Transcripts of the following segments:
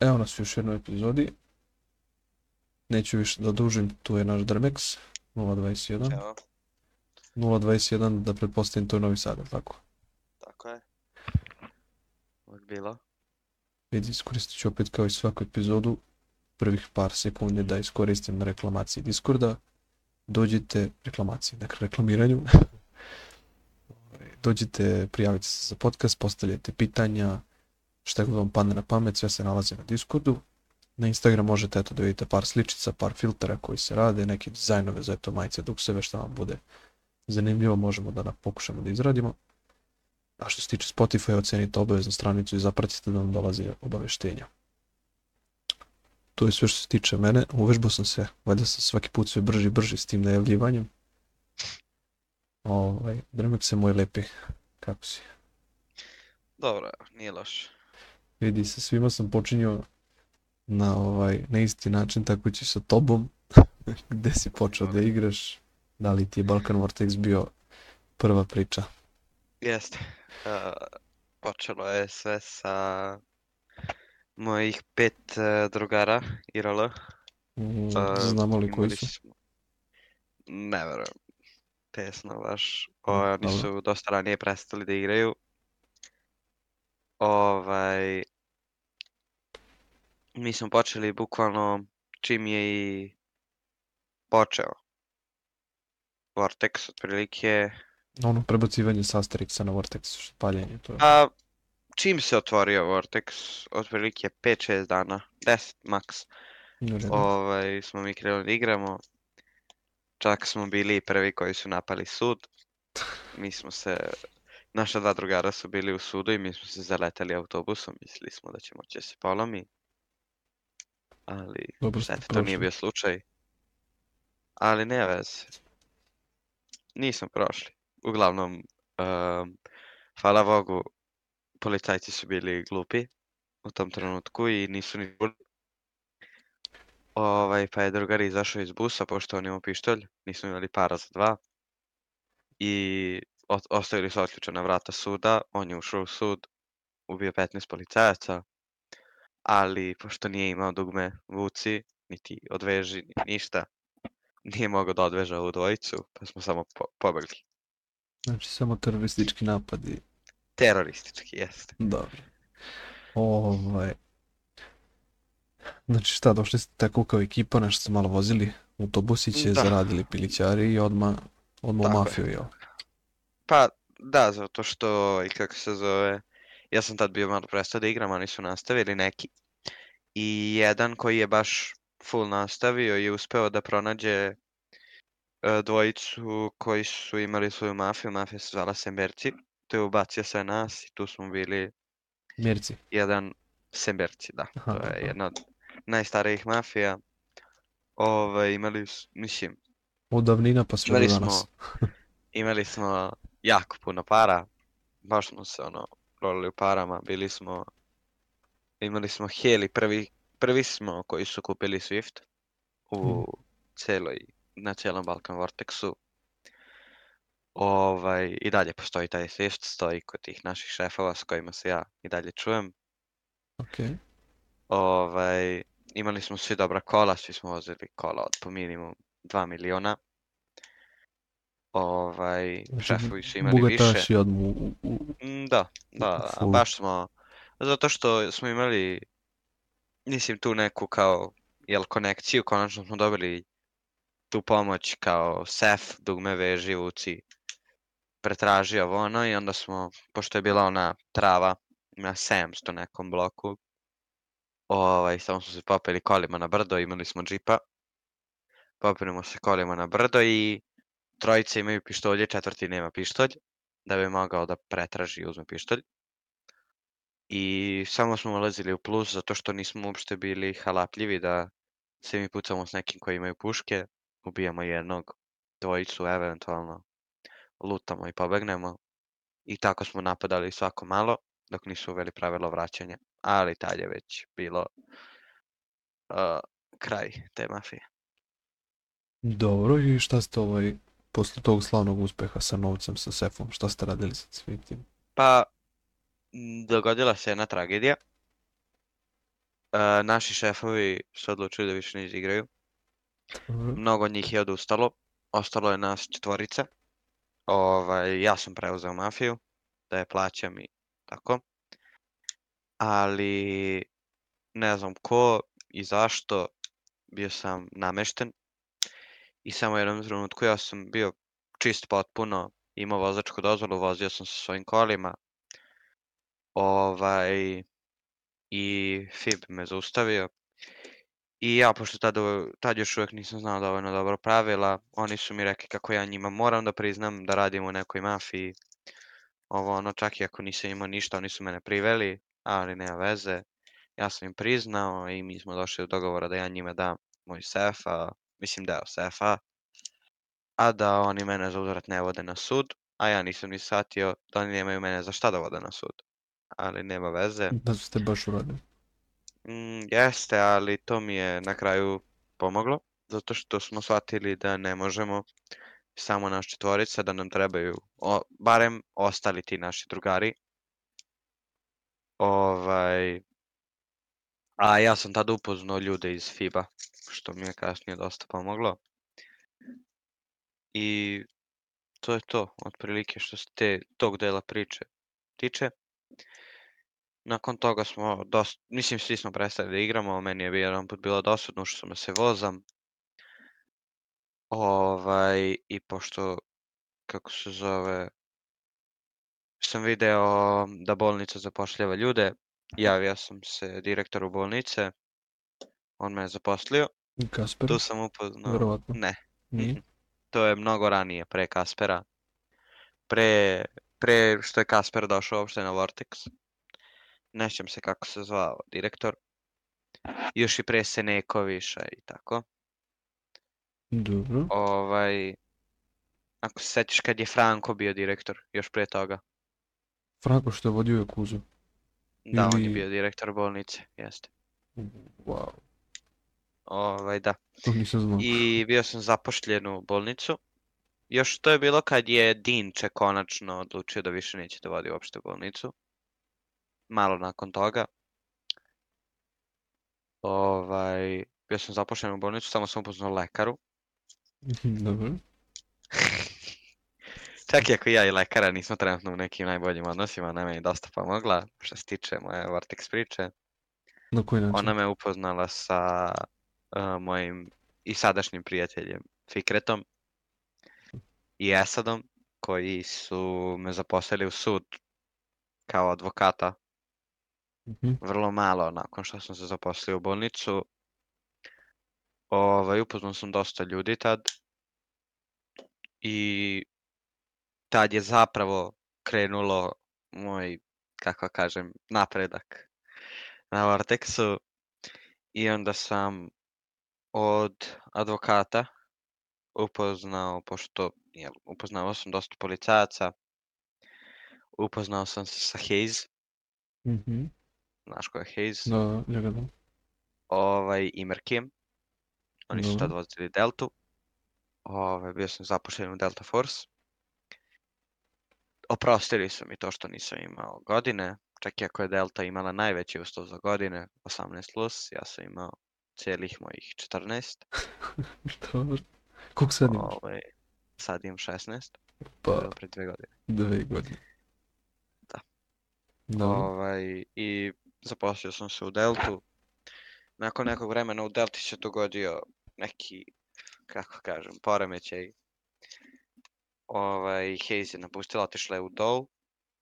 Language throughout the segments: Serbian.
Evo nas u još jednoj epizodi. Neću više da dužim, tu je naš Drmex, 021. Evo, 021, da pretpostavim, to je Novi Sad, tako? tako je. Uvijek bilo. Vidi, iskoristit ću opet kao i svaku epizodu prvih par sekundi da iskoristim na reklamaciji Discorda. Dođite, reklamaciji, dakle reklamiranju. Dođite, prijavite se za podcast, postavljajte pitanja, šta god vam padne na pamet, sve se nalazi na Discordu. Na Instagram možete eto da vidite par sličica, par filtera koji se rade, neke dizajnove za eto majice, dukseve, šta vam bude zanimljivo, možemo da pokušamo da izradimo. A što se tiče Spotify, ocenite obavezno stranicu i zapratite da vam dolazi obaveštenja. To je sve što se tiče mene. Uvežbao sam se, valjda sam svaki put sve brži i brži s tim najavljivanjem. Ovaj, Dremek se moj lepi. Kako si? Dobro, nije loš. Vidi, sa svima sam počinio na ovaj na isti način, tako će sa tobom. Gde si počeo da igraš? Da li ti je Balkan Vortex bio prva priča? Jeste. Uh, počelo je sve sa mojih pet uh, drugara IRL. Mm, Uh, Znamo li koji su? smo- Ne verujem. Tesno baš. Mm, O, oni dobro. su dosta ranije prestali da igraju. Ovaj... Mi smo počeli bukvalno čim je i počeo. Vortex otprilike. Ono prebacivanje sa Asterixa na Vortex, paljenje, to je. A čim se otvorio Vortex, otprilike 5-6 dana, 10 max, u redu. ovaj, smo mi krenuli da igramo. Čak smo bili i prvi koji su napali sud. Mi smo se, naša dva drugara su bili u sudu i mi smo se zaleteli autobusom, mislili smo da će moći da se polomi. Ali, Dobro eto, to nije bio slučaj. Ali ne veze. Nismo prošli. Uglavnom, um, hvala Bogu, policajci su bili glupi u tom trenutku i nisu ni. Ovaj, pa je drugar izašao iz busa, pošto on imao pištolj, nismo imali para za dva. I ostavili su otključana vrata suda, on je ušao u sud, ubio 15 policajaca, ali pošto nije imao dugme vuci, niti odveži, ni ništa, nije mogao da odveže ovu dvojicu, pa smo samo po pobegli. Znači samo teroristički napadi. Teroristički, jeste. Dobro. Ovaj. Znači šta, došli ste tako kao ekipa, nešto ste malo vozili, autobusiće, Da. zaradili pilićari i odmah, odmah u Tako je. mafiju, jel? Pa da, zato što i kako se zove, ja sam tad bio malo prestao da igram, oni su nastavili neki. I jedan koji je baš full nastavio je uspeo da pronađe e, dvojicu koji su imali svoju mafiju, mafija se zvala Semberci. To je ubacio sve nas i tu smo bili Mjerci. jedan Semberci, da. Aha, To je jedna od najstarijih mafija. Ove, imali, s- mislim, Od davnina pa sve do Imali danas. smo, imali smo jako puno para, baš smo se ono rolili u parama, bili smo, imali smo Heli, prvi, prvi smo koji su kupili Swift u celoj, na celom Balkan Vortexu. Ovaj, I dalje postoji taj Swift, stoji kod tih naših šefova s kojima se ja i dalje čujem. Ok. Ovaj, imali smo svi dobra kola, svi smo vozili kola od po minimum 2 miliona. Ovaj, Znači, šefovi su imali više. Bogataši odmah u, u, u- Mm, Da, da, Full. baš smo, zato što smo imali, mislim, tu neku kao, jel, konekciju, konačno smo dobili tu pomoć kao sef, dugme veži, vuci, pretraži ovo ono i onda smo, pošto je bila ona trava na 700 nekom bloku, ovaj, samo smo se popeli kolima na brdo, imali smo džipa, popelimo se kolima na brdo i trojice imaju pištolje, četvrti nema pištolj, da bi mogao da pretraži i uzme pištolj. I samo smo ulazili u plus zato što nismo uopšte bili halapljivi da se mi pucamo s nekim koji imaju puške, ubijamo jednog, dvojicu eventualno, lutamo i pobegnemo. I tako smo napadali svako malo dok nisu uveli pravilo vraćanja. Ali tad je već bilo uh, kraj te mafije. Dobro, i šta ste ovaj, posle tog slavnog uspeha sa novcem, sa sefom, šta ste radili sa svim tim? Pa, dogodila se jedna tragedija. E, naši šefovi su odlučili da više ne izigraju. Dobro. Mnogo njih je odustalo. Ostalo je nas četvorice. Ovaj, ja sam preuzeo mafiju, da je plaćam i tako. Ali ne znam ko i zašto bio sam namešten. I samo jednom trenutku ja sam bio čist potpuno, imao vozačku dozvolu, vozio sam sa svojim kolima. Ovaj, i FIB me zaustavio. I ja, pošto tad, tad još uvijek nisam znao dovoljno dobro pravila, oni su mi rekli kako ja njima moram da priznam da radim u nekoj mafiji. Ovo ono, čak i ako nisam imao ništa, oni su mene priveli, ali nema veze. Ja sam im priznao i mi smo došli do dogovora da ja njima dam moj sef, a, mislim deo sefa, a da oni mene za uzvrat ne vode na sud, a ja nisam ni shvatio da oni nemaju mene za šta da vode na sud. Ali nema veze. Da ste baš uradili. Mm, jeste, ali to mi je na kraju pomoglo, zato što smo shvatili da ne možemo samo naš četvorica, da nam trebaju o, barem ostali ti naši drugari. Ovaj, a ja sam tada upoznao ljude iz FIBA, što mi je kasnije dosta pomoglo. I to je to, otprilike što se te, tog dela priče tiče. Nakon toga smo dosta, mislim svi smo prestali da igramo, meni je jedan put bilo dosadno što sam se vozam. Ovaj, i pošto, kako se zove, sam video da bolnica zapošljava ljude, javio sam se direktoru bolnice, on me je zaposlio, Kasper, tu sam upoznao, verovatno. ne, Nije? To je mnogo ranije, pre Kaspera, pre, pre što je Kasper došao uopšte na Vortex. Ne sjećam se kako se zvao direktor. Još i pre Senekoviša i tako. Dobro. Ovaj, ako se setiš kad je Franko bio direktor, još pre toga. Franko što je vodio Jakuzu. Da, on je Ili- bio direktor bolnice, jeste. Wow, Ovaj, da. to nisam znao. I bio sam zapošljen u bolnicu. Još to je bilo kad je Dinče konačno odlučio da više neće da vodi uopšte bolnicu. Malo nakon toga. Ovaj, bio sam zapošljen u bolnicu, samo sam upoznao lekaru. Dobro. Čak i ako ja i lekara nismo trenutno u nekim najboljim odnosima, ona me je dosta pomogla što se tiče moje Vortex priče. Na koji način? Ona me upoznala sa uh, mojim i sadašnjim prijateljem Fikretom i Esadom, koji su me zaposlili u sud kao advokata Mhm. vrlo malo nakon što sam se zaposlio u bolnicu. Ovaj, upoznao sam dosta ljudi tad i tad je zapravo krenulo moj, kako kažem, napredak na Vortexu i onda sam od advokata upoznao, pošto jel, upoznao sam dosta policajaca, upoznao sam se sa Hayes, Mhm. znaš ko je Hayes, Da, njega da. ovaj, i Merkim. Oni su tad vozili Deltu. Ovaj, bio sam zapošljen u Delta Force. Oprostili su mi to što nisam imao godine. Čak i ako je Delta imala najveći uslov za godine, 18+, plus, ja sam imao cijelih mojih 14. Dobro. Koliko sad imaš? Ovaj, sad imam 16, Pa, pre dve godine. dve godine. Da. Dobro. Ovaj, I zaposlio sam se u Deltu. Nakon nekog vremena u Delti se dogodio neki, kako kažem, poremećaj. Ovaj, Hayes je napustila, otišla je u Dow.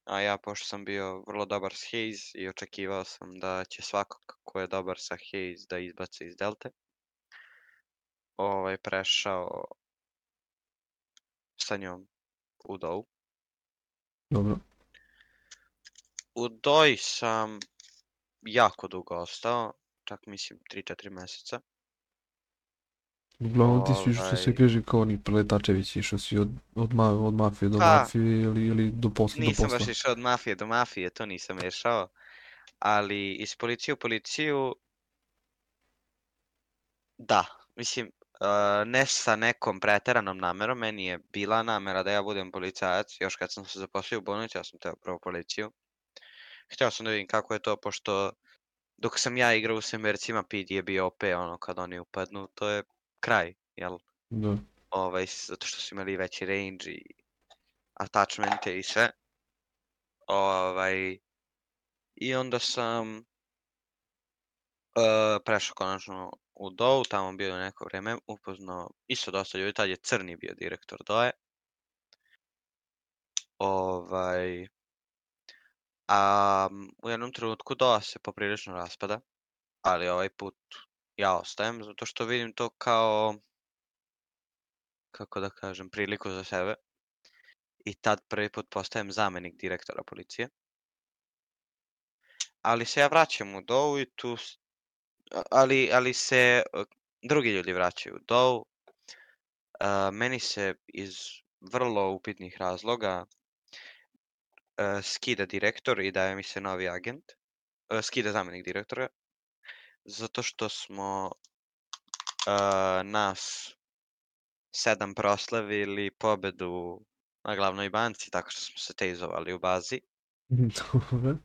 A ja, pošto sam bio vrlo dobar s Hayes i očekivao sam da će svako ko je dobar sa Hayes da izbace iz Delte. Ovaj, prešao sa njom u Dow. Dobro. U Doj sam jako dugo ostao, čak mislim 3-4 mjeseca. Uglavnom ti si išao što se Ovaj- kaže kao oni preletačević, išao si od, od, ma, od mafije do Pa, mafije ili, ili do posla do Nisam posla. baš išao od mafije do mafije, to nisam išao. Ali iz policije u policiju, da, mislim, uh, ne sa nekom preteranom namerom, meni je bila namera da ja budem policajac, još kad sam se zaposlio u bolnici, ja sam teo prvo policiju. Htio sam da vidim kako je to, pošto dok sam ja igrao u Semercima, PD je bio OP, ono, kad oni upadnu, to je kraj, jel? Da. Ovaj, zato što su imali veći range i attachmente i sve. Ovaj, I onda sam uh, prešao konačno u DOU, tamo bio neko vrijeme, upoznao isto dosta ljudi, tad je Crni bio direktor DOE. Ovaj, a u jednom trenutku DOA se poprilično raspada, ali ovaj put ja ostajem zato što vidim to kao, kako da kažem, priliku za sebe. I tad prvi put postajem zamjenik direktora policije. Ali se ja vraćam u DOU i tu, ali, ali se e, drugi ljudi vraćaju u DOU. E, meni se iz vrlo upitnih razloga e, skida direktor i daje mi se novi agent. Skida zamjenik direktora. Zato što smo e, nas sedam proslavili pobedu na glavnoj banci tako što smo se tejzovali u bazi. Dobro.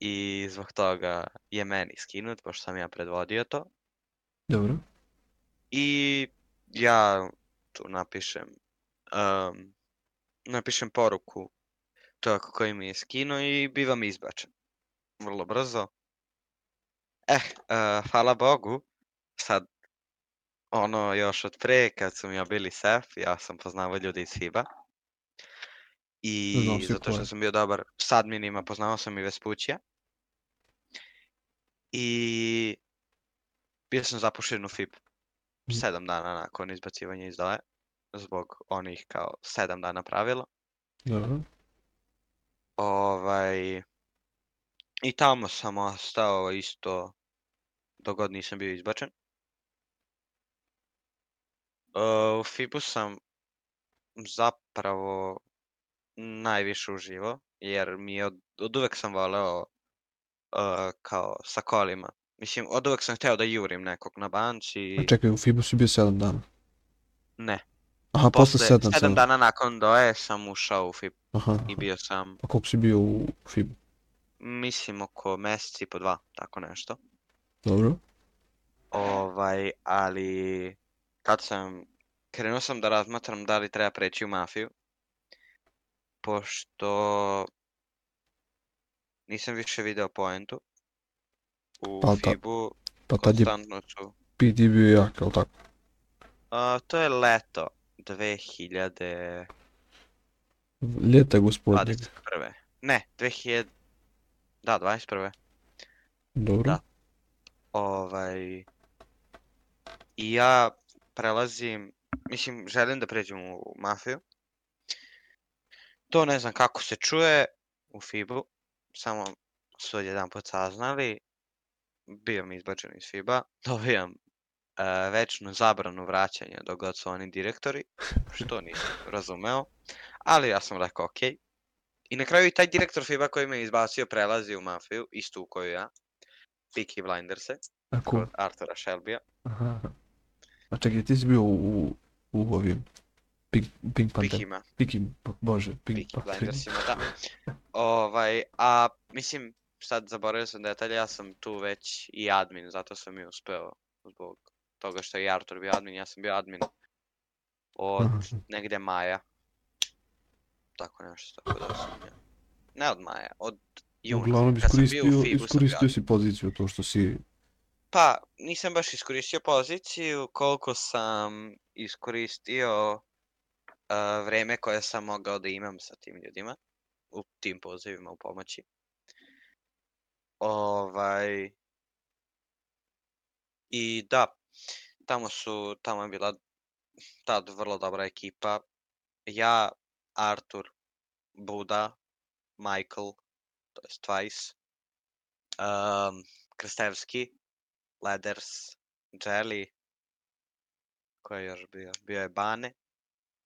I zbog toga je meni skinut, pošto sam ja predvodio to. Dobro. I ja tu napišem, um, napišem poruku čovjeku koji mi je skinuo i bivam izbačen. Vrlo brzo. Eh, uh, hvala Bogu, sad ono još od pre kad su mi ja bili sef, ja sam poznavao ljude iz FIBA. I zato što sam bio dobar s adminima, poznavao sam i Vespućija. I bio sam zapušten u FIB Mm. sedam dana nakon izbacivanja iz DOE, zbog onih kao sedam dana pravila. Dobro. Ovaj, I tamo sam ostao isto dok god nisam bio izbačen. Uh, u FIBu sam zapravo najviše uživao, jer mi je od, od uvek sam voleo uh, kao sa kolima. Mislim, od uvek sam hteo da jurim nekog na banci. A čekaj, u FIBU si bio 7 dana. Ne, Aha, posle 7, sedam 7. dana nakon DOE sam ušao u FIB Aha. i bio sam, A koliko si bio u FIBU? Mislim, oko mjesec i po dva, tako nešto. Dobro. Ovaj, ali kad sam, krenuo sam da razmatram da li treba preći u mafiju, pošto nisam više video poentu. U Pa FIBu Pa tad je konstantno su, PD bio jak, jel tako? a, to je leto 2021. Ljeta gospodnjeg. Ne, 2000, da, 21. Dobro. Da. Ovaj, i ja prelazim, mislim, želim da pređem u mafiju. To ne znam kako se čuje u FIBu, samo su jedan put saznali, bio mi izbačen iz FIBa, dobijam e, večnu zabranu vraćanja dok god su oni direktori, što nisam razumeo, ali ja sam rekao ok. I na kraju i taj direktor FIBa koji me izbacio prelazi u mafiju, istu u koju ja, Peaky Blinderse, Ako... kod Artura Shelbya. Aha. A čekaj, ti si bio u, u, ovim Pink, Pink Panther. Peakima, Piki, bože, Pink Peaky Panther. Blindersima, da. Ovaj, a mislim, sad zaboravio sam detalje, ja sam tu već i admin, zato sam i uspeo zbog toga što je i Artur bio admin, ja sam bio admin od negde maja. Tako nešto, tako da sam ja. Ne od maja, od juna. Uglavnom iskoristio, iskoristio si poziciju to što si... Pa, nisam baš iskoristio poziciju koliko sam iskoristio uh, vreme koje sam mogao da imam sa tim ljudima u tim pozivima u pomoći. Ovaj i da, tamo su, tamo je bila tad vrlo dobra ekipa. Ja, Artur, Buda, Michael, to je Twice, um, Krstevski, Leders, Jelly, ko je još bio? Bio je Bane,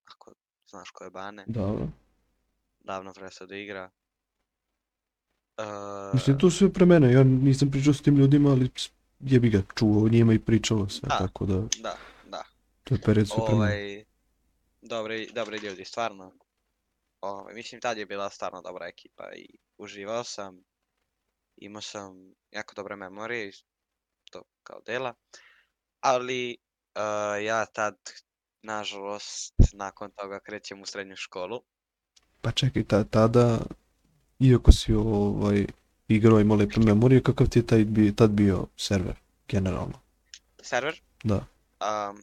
ako znaš ko je Bane, Dobro. davno prestao da igra. Uh, Mislim, to sve pre mene, ja nisam pričao s tim ljudima, ali s- jebi ga, čuo o njima i pričalo sve, Da. tako da, Da, da. to je period sve pre mene. Dobri, dobri ljudi, stvarno. Ovaj, mislim, tad je bila stvarno dobra ekipa i uživao sam. imao sam jako dobre memorije to kao dela, ali uh, ja tad, nažalost, nakon toga krećem u srednju školu. Pa čekaj, ta, tada, iako si ovaj, igrao imao lepe memorije, kakav ti je taj, bi, tad bio server, generalno? Server? Da. Um,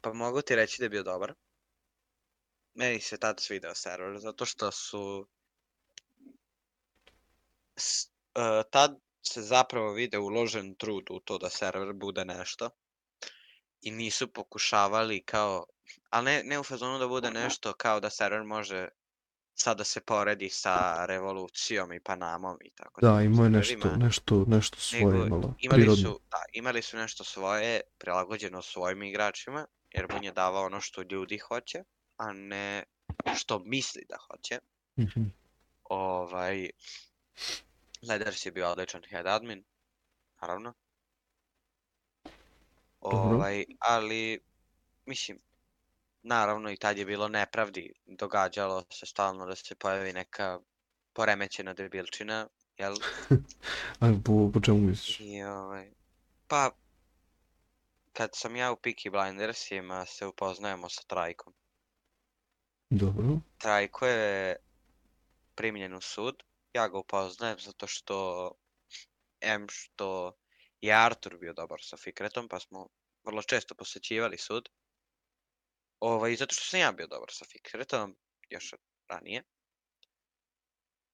pa mogu ti reći da je bio dobar. Meni se tad svideo server, zato što su... S, uh, tad se zapravo vide uložen trud u to da server bude nešto. I nisu pokušavali kao... Ali ne, ne u fazonu da bude nešto kao da server može sad da se poredi sa revolucijom i Panamom i tako Da, imao je nešto, nešto, nešto svoje nego imalo, imali prirodno. su, da, imali su nešto svoje prilagođeno svojim igračima, jer on je davao ono što ljudi hoće, a ne što misli da hoće. Mhm. Ovaj, Leders je bio odličan head admin, naravno. Ovaj, ali, mislim, naravno i tad je bilo nepravdi, događalo se stalno da se pojavi neka poremećena debilčina, jel? A po, po čemu misliš? I ovaj, pa, kad sam ja u Peaky Blindersima se upoznajemo sa Trajkom. Dobro. Trajko je primljen u sud, ja ga upoznajem zato što, em što je Artur bio dobar sa Fikretom, pa smo vrlo često posećivali sud. Ovaj, zato što sam ja bio dobar sa Fikretom, još ranije.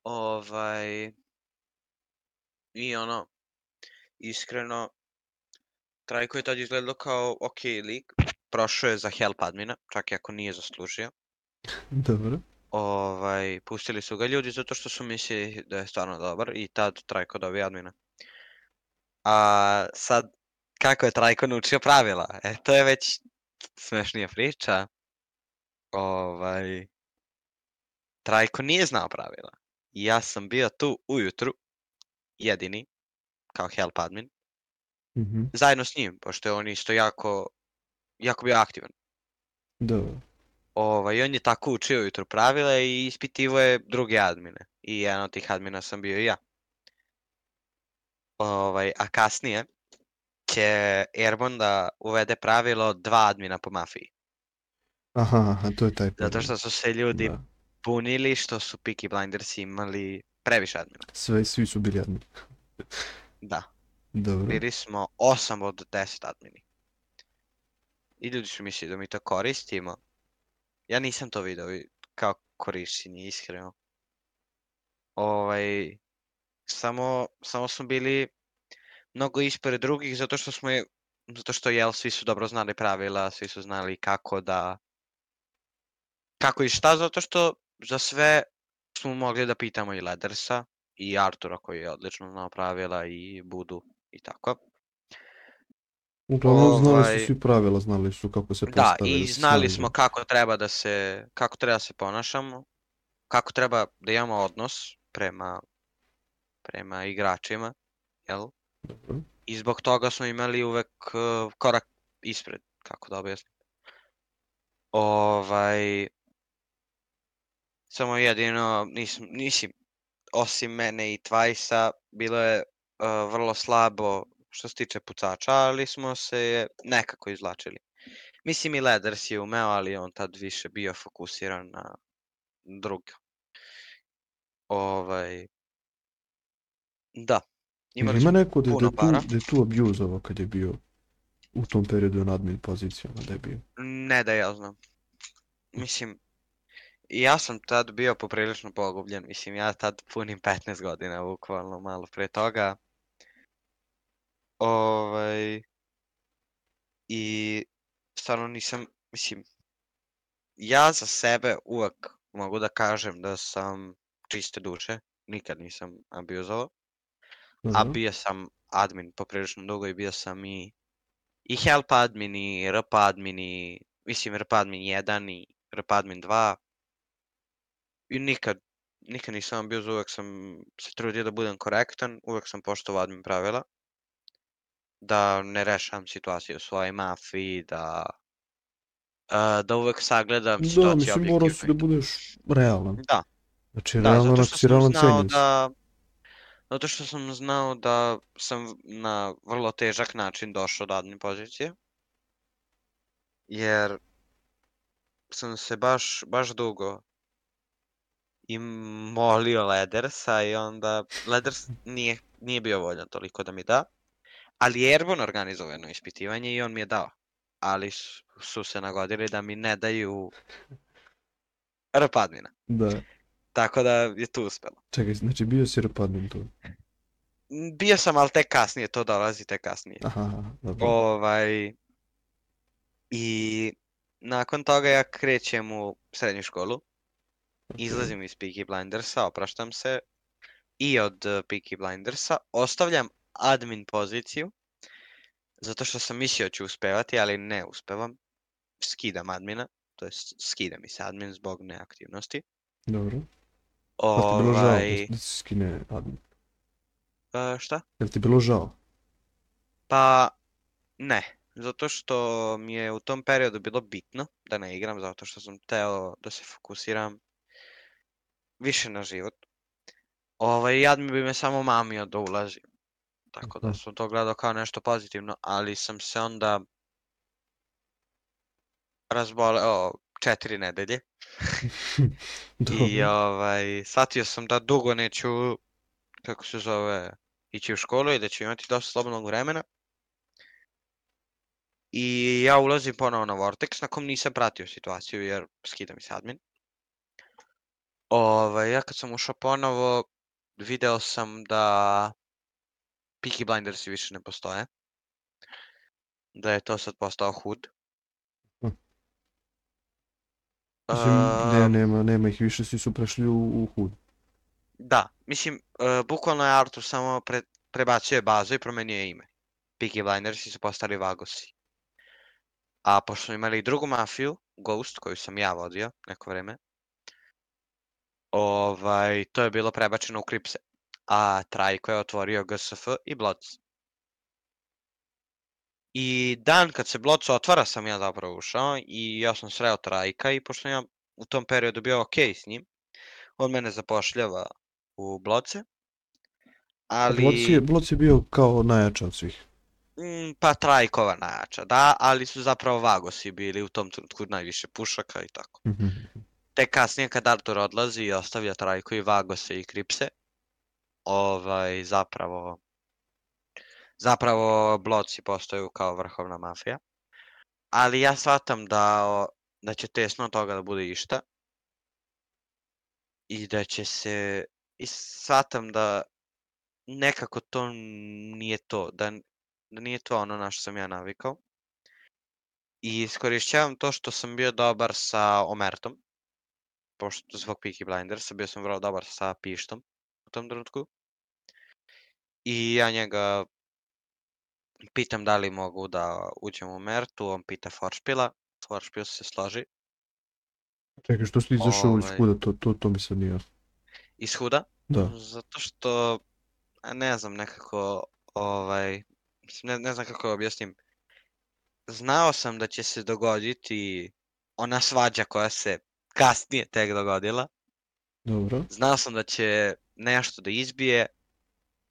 Ovaj, i ono, iskreno, Trajko je tad izgledao kao ok lik, prošao je za help admina, čak i ako nije zaslužio. Dobro. Ovaj, pustili su ga ljudi zato što su mislili da je stvarno dobar i tad Trajko dobio admina. A sad, kako je Trajko naučio pravila? E, to je već smešnija priča. Ovaj, Trajko nije znao pravila. I ja sam bio tu ujutru, jedini, kao help admin, Mhm. zajedno s njim, pošto je on isto jako, jako bio aktivan. Dobro. Ovaj, on je tako učio ujutro pravila i ispitivo je druge admine. I jedan od tih admina sam bio i ja. Ovaj, a kasnije će Airborne da uvede pravilo dva admina po mafiji. Aha, aha, to je taj Zato problem. što su se ljudi Da. bunili što su Peaky Blinders imali previše admina. Sve, svi su bili admin. Da, Dobro. bili smo 8 od 10 admini. I ljudi su mislili da mi to koristimo. Ja nisam to video kao korišćenje, iskreno. Ovaj, samo, samo smo bili mnogo ispred drugih zato što smo je, zato što jel svi su dobro znali pravila, svi su znali kako da kako i šta, zato što za sve smo mogli da pitamo i Ledersa i Artura koji je odlično znao pravila i Budu i tako. Uglavnom znali ovaj- su svi pravila, znali su kako se Da, postave. i sve znali smo kako treba da se kako treba da se ponašamo, kako treba da imamo odnos prema prema igračima, jel? Dobro. I zbog toga smo imali uvek uh, korak ispred, kako da objasnim. Ovaj, samo jedino, nisam, nisim, osim mene i Twajsa, bilo je uh, vrlo slabo što se tiče pucača, ali smo se nekako izvlačili. Mislim i Leders je umeo, ali on tad više bio fokusiran na drugo. Ovaj, da. Imali ima neko da, da, je tu, para. da je tu abuzovao kad je bio u tom periodu na admin pozicijama da je bio? Ne da ja znam. Mislim, ja sam tad bio poprilično pogubljen. Mislim, ja tad punim 15 godina, bukvalno malo pre toga. Ovaj, I stvarno nisam, mislim, ja za sebe uvek mogu da kažem da sam čiste duše. Nikad nisam abuzovao. A Dobro. bio sam admin poprilično dugo i bio sam i, i help admin i rp admin i mislim rp admin 1 i rp admin 2 i nikad, nikad nisam bio uvek sam se trudio da budem korektan, uvek sam poštovao admin pravila da ne rešavam situaciju u svojoj mafiji, da a, da uvek sagledam Da, situaciju mislim morao si da objektivno i to. budeš realan. Da, Znači da, realan zato što sam realan znao da Zato što sam znao da sam na vrlo težak način došao do admin pozicije. Jer sam se baš, baš dugo i molio Ledersa i onda Leders nije, nije bio voljan toliko da mi da. Ali je Airborne organizovao jedno ispitivanje i on mi je dao. Ali su, se nagodili da mi ne daju RP admina. Da. Tako da je tu uspelo. Čekaj, znači bio si repadmin tu. Bio sam, ali tek kasnije, to dolazi tek kasnije. Aha, dobro. Ovaj, I nakon toga ja krećem u srednju školu, Ok. izlazim iz Peaky Blindersa, opraštam se i od Peaky Blindersa, ostavljam admin poziciju, zato što sam mislio da ću uspevati, ali ne uspevam. Skidam admina, to jest skida mi se admin zbog neaktivnosti. Dobro. Pa ti bilo žao Ovaj, da se skine admin? e, šta? Jel ti bilo žao? Pa ne, zato što mi je u tom periodu bilo bitno da ne igram, zato što sam teo da se fokusiram više na život. Ovaj, jad mi bi me samo mamio da ulazim. Tako da sam to gledao kao nešto pozitivno, ali sam se onda razboleo četiri nedelje i ovaj, shvatio sam da dugo neću, kako se zove, ići u školu i da ću imati dosta slobodnog vremena. I ja ulazim ponovo na Vortex, na kom nisam pratio situaciju jer skida mi se admin. Ovaj, ja kad sam ušao ponovo, video sam da Peaky Blindersi više ne postoje. Da je to sad postao hud. Hm. Mislim, ne, Uh, nema, nema ih više, svi su prešli u, u hud. Da, mislim, uh, bukvalno je Artur samo pre, prebacio je bazu i promenio je ime. Peaky Blindersi su postali Vagosi. A pošto smo imali i drugu mafiju, Ghost, koju sam ja vodio neko vreme, ovaj, to je bilo prebačeno u Kripse. A Trajko je otvorio GSF i Bloc. I dan kad se Bloc otvara sam ja zapravo ušao i ja sam sreo Trajka i pošto ja u tom periodu bio ok s njim, on mene zapošljava u Bloce. Ali... Bloc je, Bloc je bio kao najjača od svih. Mm, pa Trajkova najjača, da, ali su zapravo Vagosi bili u tom trenutku najviše pušaka i tako. Mhm. Tek kasnije kad Artur odlazi i ostavlja Trajko i Vagose i Kripse, ovaj, zapravo, zapravo Bloci postaju kao vrhovna mafija. Ali ja shvatam da, da će tesno od toga da bude išta. I da će se, i shvatam da nekako to nije to, da, da nije to ono na što sam ja navikao. I iskorišćavam to što sam bio dobar sa Omertom, pošto zbog Peaky Blindersa bio sam vrlo dobar sa Pištom u tom trenutku. I ja njega pitam da li mogu da uđem u Mertu, on pita Foršpila, Foršpil se složi Čekaj, što si izašao iz Ovaj. huda, to, to, to mi sad nije jasno. iz Huda, Da. zato što, ne znam, nekako, ovaj, ne, ne znam kako da objasnim. Znao sam da će se dogoditi ona svađa koja se kasnije tek dogodila. Dobro. Znao sam da će nešto da izbije,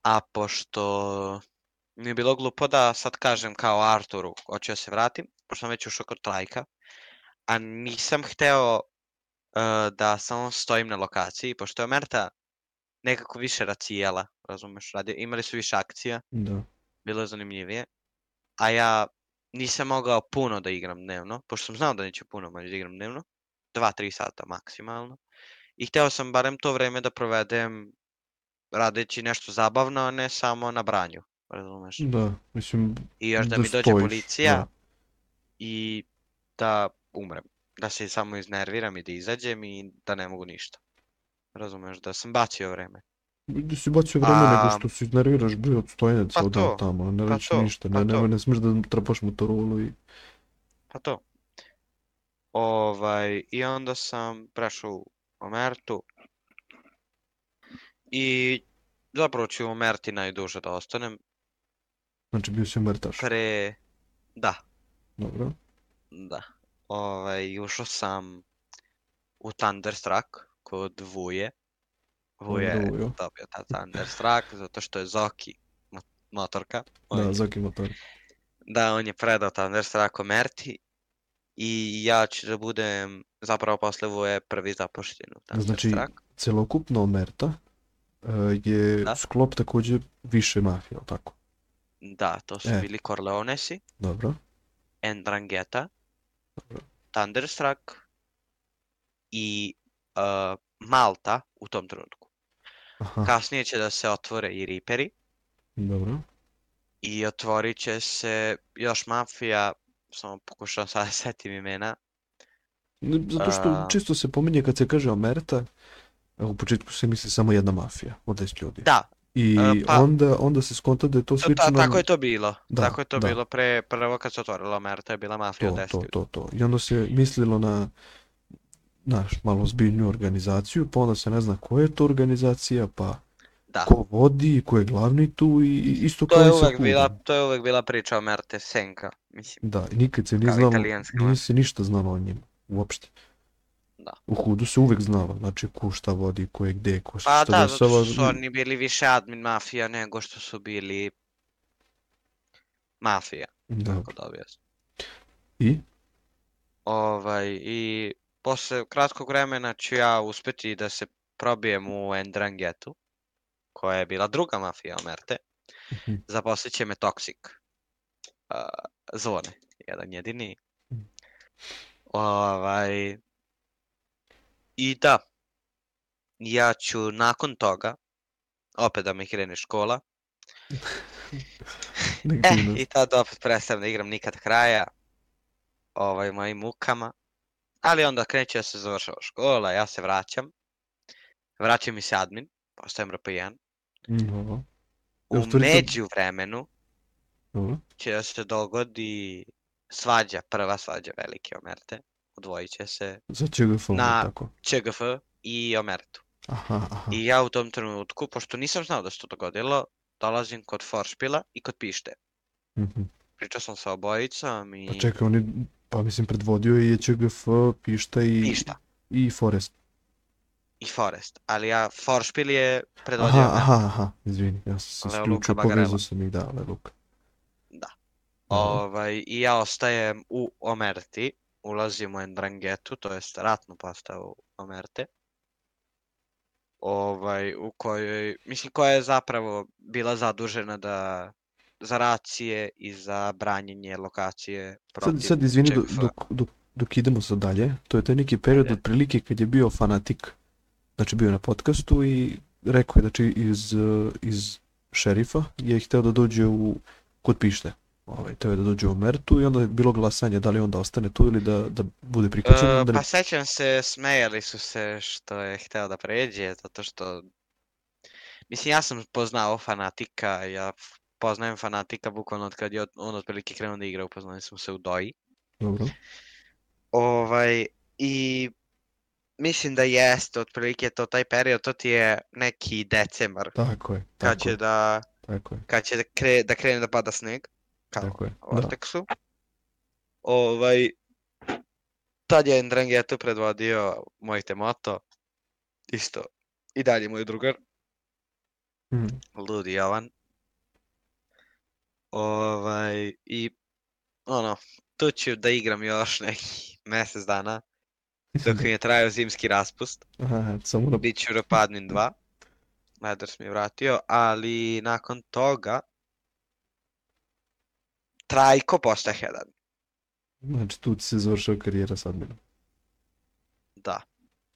a pošto mi je bilo glupo da sad kažem kao Arturu, hoću da se vratim, pošto sam već ušao kod Trajka, a nisam hteo e, da samo stojim na lokaciji, pošto je Omerta nekako više racijela, razumeš, radi, imali su više akcija, Da. bilo je zanimljivije, a ja nisam mogao puno da igram dnevno, pošto sam znao da neću puno moći da igram dnevno, 2-3 sata maksimalno, i hteo sam barem to vreme da provedem radeći nešto zabavno, a ne samo na branju, razumeš? Da, mislim, I još da, da mi dođe stojiš, policija da. i da umrem. Da se samo iznerviram i da izađem i da ne mogu ništa. Razumeš, da sam bacio vreme. Da si bacio vreme nego A- što se iznerviraš bre od stojanja Pa dan to, tamo, ne pa reći to, ništa, pa ne, ne, ne smiješ da trapaš motorolu i... Pa to. Ovaj, i onda sam prešao u Omertu. I zapravo ću u Omerti najduže da ostanem. Znači bio si mrtaš. Pre... Da, Dobro. da. Ovaj, ušao sam u Thunderstruck kod Vuje. Vuje je dobio ta Thunderstruck zato što je Zoki mo- motorka. On Da, Zoki motor. Da, on je predao Thunderstruck Merti i ja ću da budem zapravo posle Vuje prvi zapošljen u Znači, Thunderstruck. celokupno Omerta e, je Da. sklop takođe više mafije, jel tako? Da, to su E. bili Corleonesi, Dobro. Ndrangheta, Dobro. Thunderstruck i uh, Malta u tom trenutku. Aha, Kasnije će da se otvore i Reaperi dobro. i otvorit će se još mafija, samo pokušavam sad da setim imena. Zato što A- često se pominje kad se kaže Omerta, u početku se misli samo jedna mafija od 10 ljudi. Da, I E, pa- onda, onda se skonta da je to to- slično... ta- tako je to bilo. Da, tako je to da. bilo pre, prvo kad se otvorila Omerta je bila mafija to, od 10 to, ljudi. to, to. I onda se mislilo na naš malo zbiljnju organizaciju, pa onda se ne zna koja je to organizacija, pa Da. ko vodi, ko je glavni tu i isto To kao je uvek bila, to je uvek bila priča o Merte Senka, mislim. Da, nikad se nije znalo, nije se ništa znalo o njima, uopšte. Da. U Hudu se uvek znalo, znači ko šta vodi, ko je gde, ko se Pa šta da, zato dešava. što su oni bili više admin mafija nego što su bili mafija, Da. kako da objasnim. I? Ovaj, i posle kratkog vremena ću ja uspeti da se probijem u Endrangetu, koja je bila druga mafija Omerte. Mhm. Zaposlit će me Toxic. Uh, zone, jedan jedini. Mhm. Ovaj, I da, ja ću nakon toga, opet da mi krene škola, ne- i tad opet prestajem da igram nikad kraja, ovaj, mojim mukama. Ali onda kreće da se završava škola, ja se vraćam. Vraća mi se admin, postajem RP1. Mm, dobro. U u stvari to- međuvremenu Dobro. će da se dogodi svađa, prva svađa velike Omerte. Odvojit će se Za ČGF, Na- tako. ČGF i Omertu. Aha, aha. I ja u tom trenutku, pošto nisam znao da se to dogodilo, dolazim kod Foršpila i kod Pište. Mhm. Pričao sam sa obojicom i Pa čekaj, oni, pa mislim, predvodio je ČGF, Pišta i, Pišta i Forest. i Forest. Ali ja, Foršpil je predvodio Aha, aha, aha, izvini, ja sam se isključio, povezao sam ih, da, Le Luka. Da. Ovaj, I ja ostajem u Omerti, ulazim u Endrangetu, to jest ratnu postavu Omerte. Ovaj, u kojoj, mislim, koja je zapravo bila zadužena da za racije i za branjenje lokacije protiv Sad, sad izvini, dok, dok, dok, dok idemo sad dalje, to je taj neki period Ajde. otprilike kad je bio fanatik, znači bio na podcastu i rekao je, znači iz, iz šerifa je hteo da dođe u, kod pište. Ovaj, teo je da dođe u Mertu i onda je bilo glasanje da li on da ostane tu ili da, da bude prikačen. E, onda ne- pa sećam se, smejali su se što je hteo da pređe, zato što... Mislim, ja sam poznao fanatika, ja poznajem fanatika bukvalno od kad je on otprilike krenuo da igra, upoznali smo se u Doji. Dobro. Ovaj, i mislim da jeste, otprilike to taj period, to ti je neki decembar, Tako je, kad tako će je, da, tako je, kad će da, kre, da krene da pada sneg, kao tako je. u Da. Vortexu. Ovaj, tad je Ndrangetu predvodio moj Temoto, isto i dalje moj drugar, Mhm. Ludi Jovan. Ovaj, i ono, tu ću da igram još neki mjesec dana, dok mi je trajao zimski raspust. Aha, samo na... Bit ću Ropadnin 2, Leders mi je vratio, ali nakon toga Trajko postaje head Znači tu se završava karijera s adminom. Da.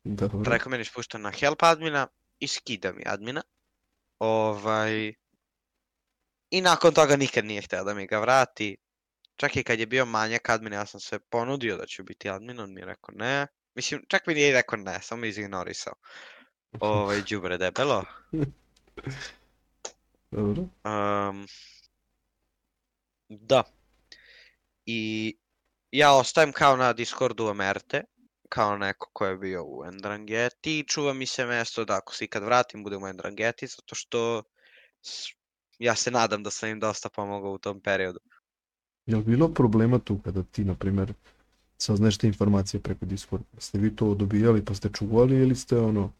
Dobro. Trajko meni spušta na help admina i skida mi admina. Ovaj... I nakon toga nikad nije htio da mi ga vrati. Čak i kad je bio manjak admina, ja sam se ponudio da ću biti admin, on mi je rekao ne. Mislim, čak mi nije rekao ne, samo me izignorisao. Ovaj, đubre debelo. Dobro. Um, da. I ja ostajem kao na Discordu Omerte, kao neko ko je bio u Endrangeti i čuva mi se mesto da ako se ikad vratim budem u Endrangeti, zato što ja se nadam da sam im dosta pomogao u tom periodu. Je li bilo problema tu kada ti, na primjer, saznaš te informacije preko Discorda? Ste vi to dobijali pa ste čuvali ili ste ono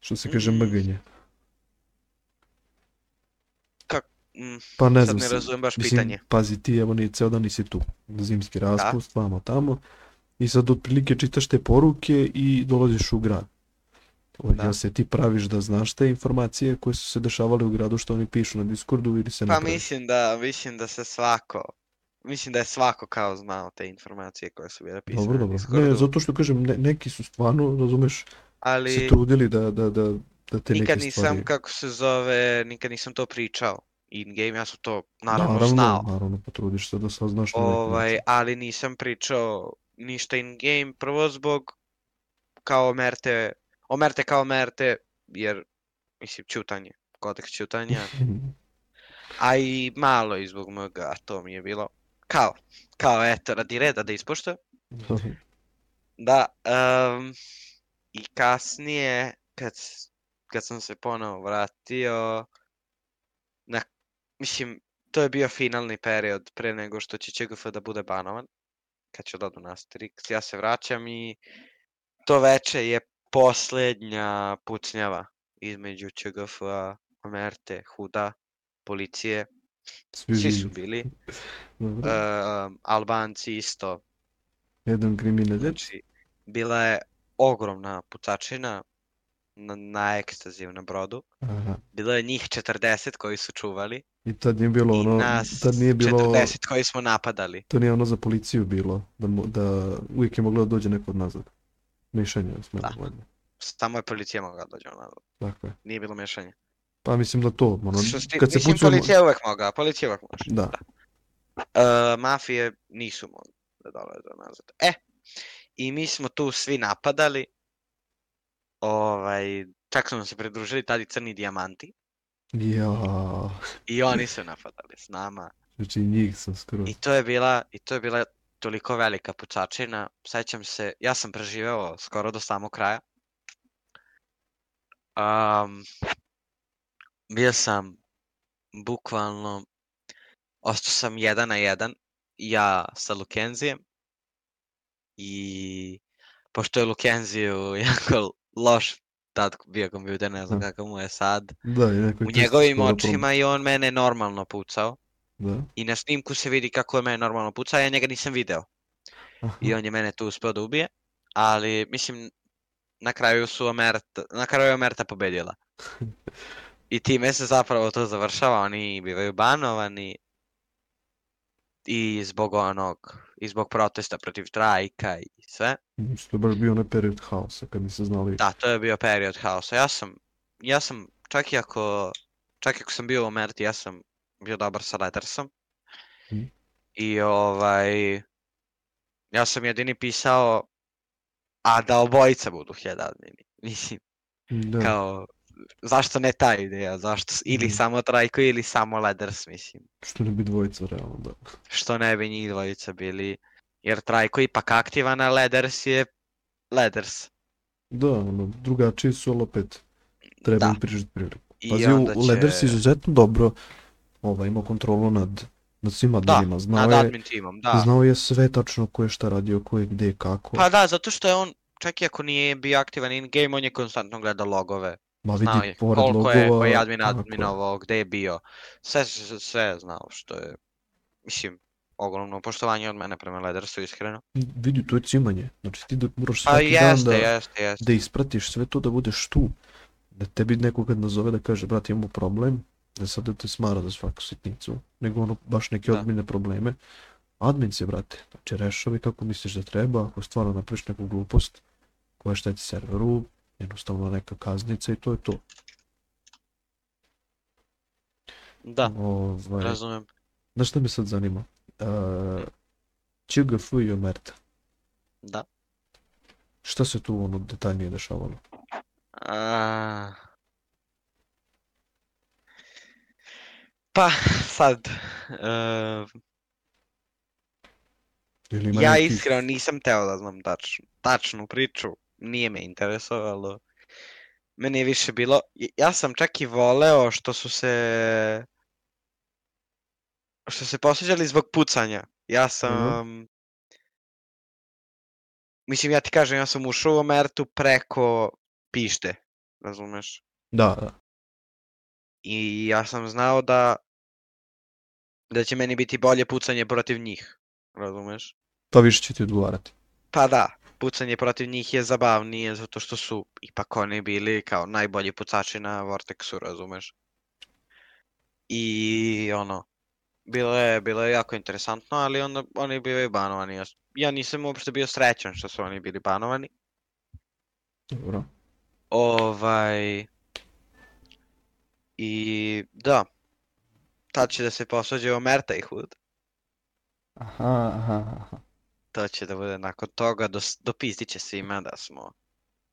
Što se kaže Mm. mganje. Mm, Pa ne sad znam, ne razumem baš mislim, pitanje. pazi ti, evo ni ceo dan nisi tu. Zimski raspust, vamo tamo. I sad otprilike čitaš te poruke i dolaziš u grad. O, Da. Jel se ti praviš da znaš te informacije koje su se dešavale u gradu što oni pišu na Discordu ili se Pa praviš? mislim da, mislim da se svako, mislim da je svako kao znao te informacije koje su bile pisane Dobro, na dobro. Ne, zato što kažem, ne, neki su stvarno, razumeš, se ali trudili da, da, da, da te nikad neke nisam, stvari... kako se zove, nikad nisam to pričao in game, ja sam to naravno, naravno, znao, naravno, potrudiš se da saznaš ovaj, način. ali nisam pričao ništa in game, prvo zbog kao merte, omerte kao merte, jer, mislim, čutanje, kodeks čutanja, a i malo i zbog mga, to mi je bilo, kao, kao eto, radi reda da ispoštujem. Da, em, i kasnije, kad, kad sam se ponovo vratio, na, mislim, to je bio finalni period pre nego što će ČGF da bude banovan, kad ću da odu na Asterix, ja se vraćam i to veče je posljednja pucnjava između ČGF-a, Omerte, Huda, policije, Svi, svi su bili, em, Albanci isto, Jedan kriminalac. Znači, bila je ogromna pucačina na, na ekstaziju na brodu. Aha. Bilo je njih 40 koji su čuvali I tad nije bilo ono, nas tad nije bilo, 40 koji smo napadali. to nije ono za policiju bilo, da, mo- da uvijek je moglo da dođe neko od nazad. Mišljenje je smelo Da. valjda. Samo je policija mogla da dođe nazad. Tako je. Nije bilo mješanja. Pa mislim da to, ono, Što se ti- kad se mislim, pucuje... policija uvek mogla, policija uvek može. Da. E, mafije nisu mogli da dolaze nazad. E, i mi smo tu svi napadali. Ovaj, čak su nam se pridružili tada i crni dijamanti. Ja, I oni su napadali s nama. znači njih sam skoro. I to je bila, i to je bila toliko velika pucačina. Sećam se, ja sam preživeo skoro do samog kraja. Um, bio sam bukvalno, ostao sam jedan na jedan, ja sa Lukenzijem. I pošto je Lukenziju jako loš tad bio kompjuter, ne znam Aha. kakav mu je sad. Da, neko je U njegovim očima i on mene normalno pucao. Da. I na snimku se vidi kako je mene normalno pucao, ja njega nisam video. Aha. I on je mene tu uspeo da ubije. Ali, mislim, na kraju su Omerta, na kraju je Omerta pobedila. I time se zapravo to završava, oni bivaju banovani. I zbog onog, i zbog protesta protiv trajka i sve. Mislim, to je baš bio onaj period haosa kad niste znali. Da, to je bio period haosa. Ja sam, ja sam, čak i ako, čak i ako sam bio u Omerti, ja sam bio dobar sa Lettersom. Mhm. I ovaj, ja sam jedini pisao, a da obojica budu head admini. Mislim, Da. kao, zašto ne ta ideja, zašto, ili Mhm. samo Trajko ili samo Letters, mislim. Što ne bi dvojica, realno, da. Što ne bi njih dvojica bili, jer Trajko ipak aktivan, a Letters je Letters. Da, ono, drugačiji su, ali opet treba Da. im prižiti priliku. Pazi, u će- izuzetno dobro ovaj, imao kontrolu nad, nad svim adminima. Znao, nad je, admin timom, da. znao je sve tačno ko je šta radio, ko je gde, kako. Pa da, zato što je on, čak i ako nije bio aktivan in game, on je konstantno gledao logove. Ma vidi, Znao je pored koliko je, logova, koji je admin tako je. adminovao, gde je bio. Sve, sve, sve znao, što je, mislim, ogromno poštovanje od mene prema Ledersu, iskreno. Vidi, to je cimanje. Znači ti da moraš Pa svaki dan jeste, da, jeste, jeste. da ispratiš sve to da budeš tu. Da tebi neko kad nazove da kaže, brate, imamo problem, da sad da te smara za svaku sitnicu, nego ono baš neke Da. odmine probleme. Admin se, brate, znači rešavi kako misliš da treba, ako stvarno napraviš neku glupost koja šteti serveru, jednostavno neka kaznica i to je to. Da, Ovaj, razumem. Znaš šta me sad zanima? Uh, ČGF i Omerta. Da. Šta se tu ono detaljnije dešavalo? A... Pa, sad, e, Ili ima ja iskreno nisam teo da znam tač, tačnu priču, nije me interesovalo. Meni je više bilo, ja sam čak i voleo što su se, što se posveđali zbog pucanja. Ja sam, mislim ja ti kažem, ja sam ušao u Omertu preko pište. razumeš? Da, da. I ja sam znao da da će meni biti bolje pucanje protiv njih, razumeš? Pa više će ti odgovarati. Pa da, pucanje protiv njih je zabavnije zato što su ipak oni bili kao najbolji pucači na Vortexu, razumeš? I ono, bilo je, bilo je jako interesantno, ali onda oni bivaju banovani. Ja, nisam uopšte bio srećan što su oni bili banovani. Dobro. Ovaj... I da, tad će da se posuđe Omerta i Hood. Aha, aha, aha. To će da bude nakon toga, dos, dopistit će svima da smo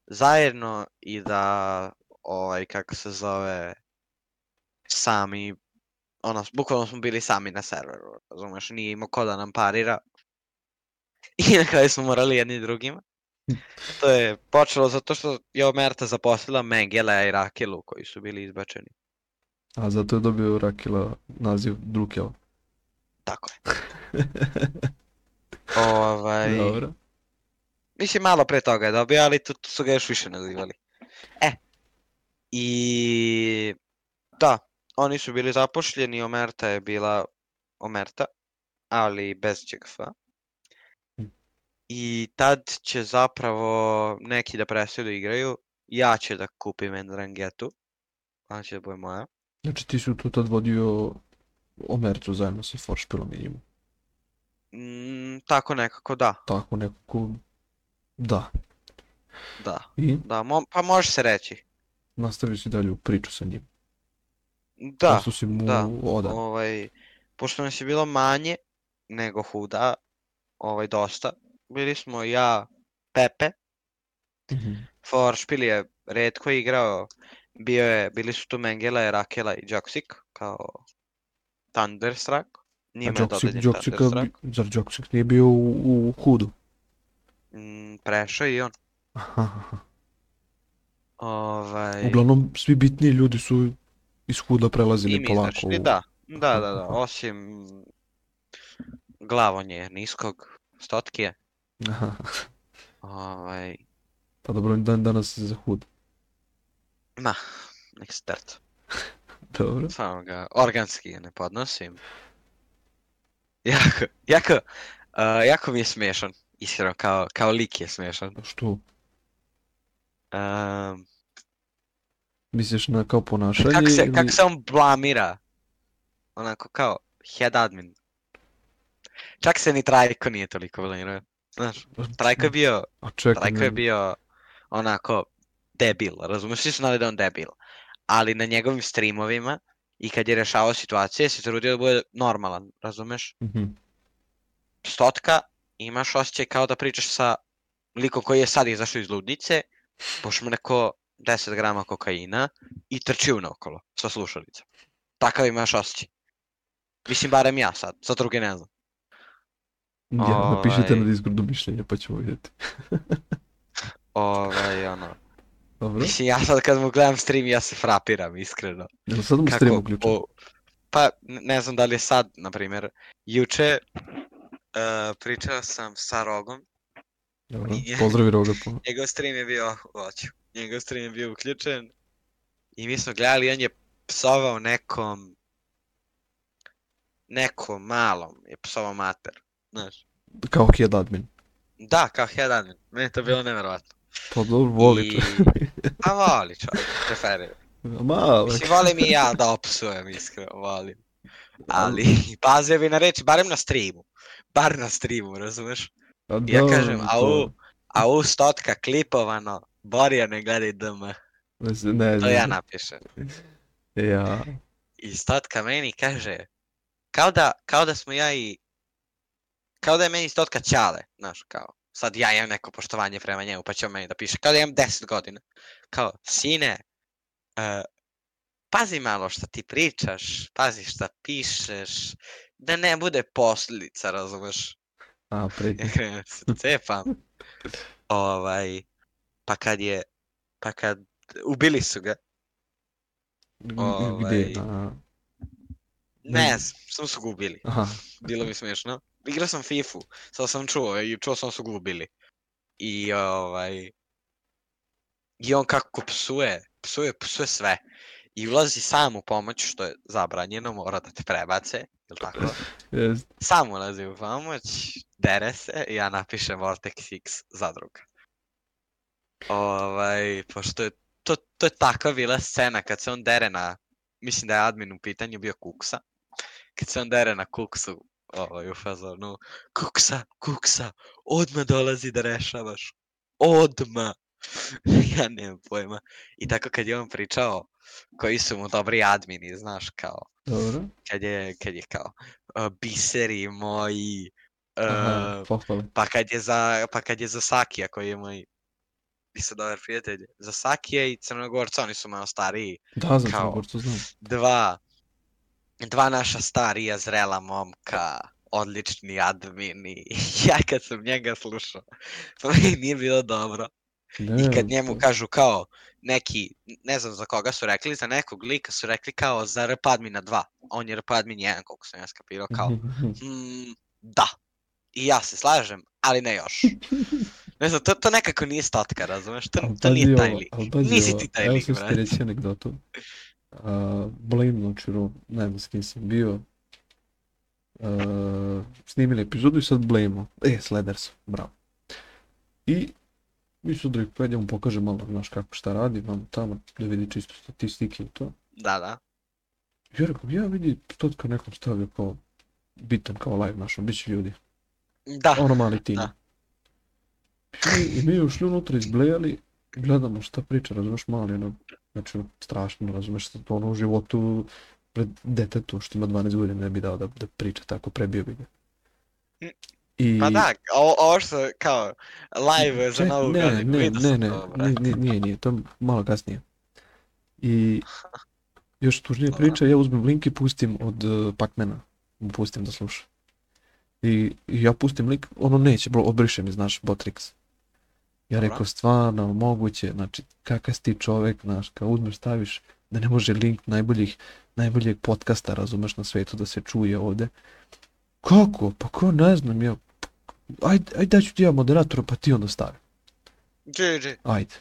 zajedno i da, ovaj, kako se zove, sami, ono, bukvalno smo bili sami na serveru, razumeš, nije imao ko da nam parira. I na kraju smo morali jedni drugima. To je počelo zato što je Omerta zaposlila Mengela i Rakelu koji su bili izbačeni. A zato je dobio Rakila naziv Drukel. Tako je. Ovaj, Dobro. Mislim, malo pre toga je dobio, ali tu, tu su ga još više nazivali. E, i da, oni su bili zapošljeni, Omerta je bila Omerta, ali bez. Mm. I tad će zapravo neki da prestaju da igraju, ja ću da kupim Endrangetu, ona će da bude moja. Znači ti si tu tad vodio Omercu zajedno sa Foršpilom i njim. Mm, tako nekako, da, Tako nekako... Da. da, I da, mo pa može se reći. nastavio si dalje u priču sa njim. Da, Pošto si mu da, odan. ovaj, pošto nas je bilo manje nego Huda, ovaj, dosta, bili smo ja, Pepe, Mhm. Foršpil je redko igrao, bio je, bili su tu Mengele, Rakela i Joksik, kao Thunderstruck, A je dodeljen Joksika, Thunderstruck, bi- zar Joksik nije bio u, u Hudu? mm, prešao i on. Aha, aha. Ovaj, Uglavnom, svi bitniji ljudi su iz Huda prelazili i polako izašli, u... da, da, da, da, osim glavonje niskog, stotkije, Aha. ovaj, Pa dobro, dan danas je za Hud. ma, nek se trta. Dobro. Samo ga organski ne podnosim. Jako, jako, uh, jako mi je smešan. Iskreno, kao, kao lik je smešan. Što? Um, Misliš na kao ponašanje kako, se, ili... kako se on blamira. Onako kao head admin. Čak se ni Trajko nije toliko blamirao. Znaš, Trajko je bio, A čekaj, Trajko je ne- bio onako debil, razumiješ? Svi su znali da je on debil. Ali na njegovim streamovima i kad je rešavao situacije se trudio da bude normalan, razumeš? Mhm. stotka, imaš osjećaj kao da pričaš sa likom koji je sad izašao iz ludnice, pošmrko 10 grama kokaina i trči naokolo sa slušalicom. Takav imaš osjećaj. Mislim, barem ja sad, sa druge ne znam. Ja, napišite na Ovaj. Discordu mišljenje pa ćemo vidjeti. Ovaj, ono. Dobro. Mislim, ja sad kad mu gledam stream, ja se frapiram, iskreno. Jel sad mu stream uključen? po- pa, ne znam da li je sad, na primjer, juče uh, pričao sam sa Rogom, Dobro. nije. Pozdravi Roga po... njegov stream je bio, hoću, njegov stream je bio uključen i mi smo gledali, on je psovao nekom, nekom malom je psovao mater, znaš. Kao head admin. Da, kao head admin, meni je to bilo nevjerojatno. Pa dobro, voli I... čovjek. Pa voli čovjek, preferira. Ma, Mislim, volim i ja da opsujem, iskreno, volim. Ali, pazio bi na reči, barem na streamu. Bar na streamu, razumeš? a Ja da, kažem, to- au, au stotka klipovano, Borija ne gledaj DM. Ne, To ne, ja napišem. Ja, I stotka meni kaže, kao da, kao da smo ja i, kao da je meni stotka ćale, znaš, kao, sad ja imam neko poštovanje prema njemu, pa će on meni da piše, kao da imam 10 godina. Kao, sine, e, pazi malo šta ti pričaš, pazi šta pišeš, da ne bude posljedica, razumeš? a, se cepam. Ovaj, pa kad je, pa kad, ubili su ga? Ovaj, A, ne, samo su ga ubili. aha, Bilo mi smiješno. Igrao sam Fifu, sad sam čuo i čuo sam da su ga ubili. I ovaj... I on kako psuje, psuje, psuje sve. I ulazi sam u pomoć, što je zabranjeno, mora da te prebace, jel tako? Jest. Sam ulazi u pomoć, dere se i ja napišem Vortex X zadruga. Ovaj, pošto je to, to je takva bila scena kad se on dere na, mislim da je admin u pitanju bio Kuksa, kad se on dere na Kuksu ovaj, u fazonu, Kuksa, Kuksa, odmah dolazi da rešavaš, odmah. ja nemam pojma. I tako kad je on pričao koji su mu dobri admini, znaš, kao, Dobro. kad je, kad je kao, uh, biseri moji, uh, Aha, pa kad je za, pa kad je za Sakija koji je moj isto dobar prijatelj, za Sakija i Crnogorca, oni su malo stariji, Da, za Kao- Crnogorcu znam. dva, dva naša starija zrela momka, odlični admini. ja kad sam njega slušao, to mi nije bilo dobro. Ne, I kad njemu to- kažu kao neki, ne znam za koga su rekli, za nekog lika su rekli kao za RP admina 2. On je RP admin 1, koliko sam ja skapirao, kao mm, da. I ja se slažem, ali ne još. Ne znam, to, to nekako nije stotka, razumeš? To, to nije taj lik. Nisi ti taj evo lik, sad ću ti brate. reći anegdotu. Uh, Blame Launcheru, ne znam s kim sam bio. Uh, snimili epizodu i sad Blame, e, Sleders, bravo. I mi su da pred njemu pokaže malo, znaš kako šta radi, vam tamo da vidi čisto statistike i to. Da, da. Ja rekao, ja vidi, Totka nekom stavio kao bitan kao live našom, bit će ljudi. Da, ono mali tim. da. I, I mi ušli unutra izblejali, gledamo šta priča, razumeš, mali, ono, znači, strašno, razumeš, sad ono u životu pred detetu što ima 12 godina ne bi dao da, da priča tako, prebio bi ga. I, pa da, ovo, ovo što kao live za novu ne, godinu, ne, ne, ne, to, ne, nije, nije, nije, to je malo kasnije. I još tužnije priča, ja uzmem link i pustim od uh, Pacmana, mu pustim da sluša. I, I ja pustim link, ono neće, bro, obriše mi, znaš, Botrix. Ja rekao, stvarno, moguće, znači, kakav si ti čovek, znaš, kao uzmeš, staviš, da ne može link najboljih, najboljeg podcasta, razumeš, na svetu da se čuje ovde. Kako? Pa ko ne znam, ja, ajde, ajde daću ti ja moderatora, pa ti onda stavi. GG. Ajde.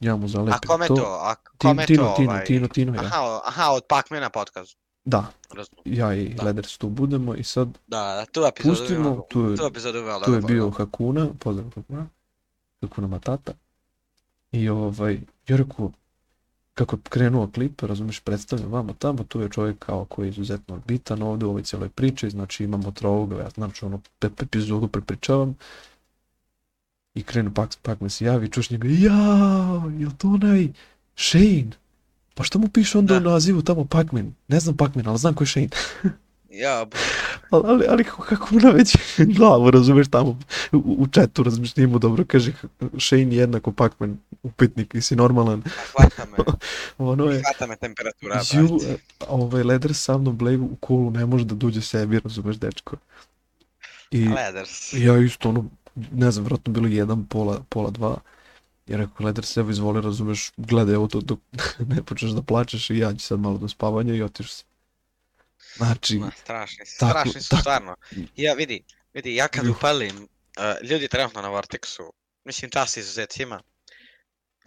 Ja mu zalepim A kome to? A Tin- kome Tino, to? Tino, ovaj? Tino, Tino, ja. Aha, aha, od Pacmana podcast. Da, Razumem. ja i Da. Leders tu budemo i sad Da, da, tu epizodu pustimo, imamo. tu je, Tu epizodu imamo. tu je bio Hakuna, pozdrav Hakuna, Hakuna Matata. I ovaj, ja rekao, kako je krenuo klip, razumiješ, predstavljam vama tamo, tu je čovjek kao koji je izuzetno bitan ovdje u ovoj cijeloj priči, znači imamo trovoga, ja znači ono, pe, pe, epizodu prepričavam, i krenu pak, pak me se javi, čuš njega, jao, jel to onaj Shane? Pa što mu piše onda Da. u nazivu tamo Pacman? Ne znam Pacman, ali znam ko je Shane. Ja, Ali, ali, ali kako, kako na već glavu, razumeš, tamo u, u nije mu dobro, kaže Shane je jednako Pacman, upitnik, i si normalan. hvata me, Ono je, hvata me temperatura, ju, e, ovaj Leder sa mnom Blave u kolu ne može da duđe sebi, razumeš, dečko. I Leders. ja isto, ono, ne znam, vjerojatno bilo jedan, pola, pola dva. Ja rekao, Leder se evo izvoli, razumeš, gledaj ovo to dok ne počneš da plačeš i ja ću sad malo do spavanja i otiš se. Znači, Ma, strašni su, tako- strašni su tako- stvarno. Ja vidi, vidi, ja kad upalim, uh, ljudi trenutno na Vortexu, mislim čas izuzecima,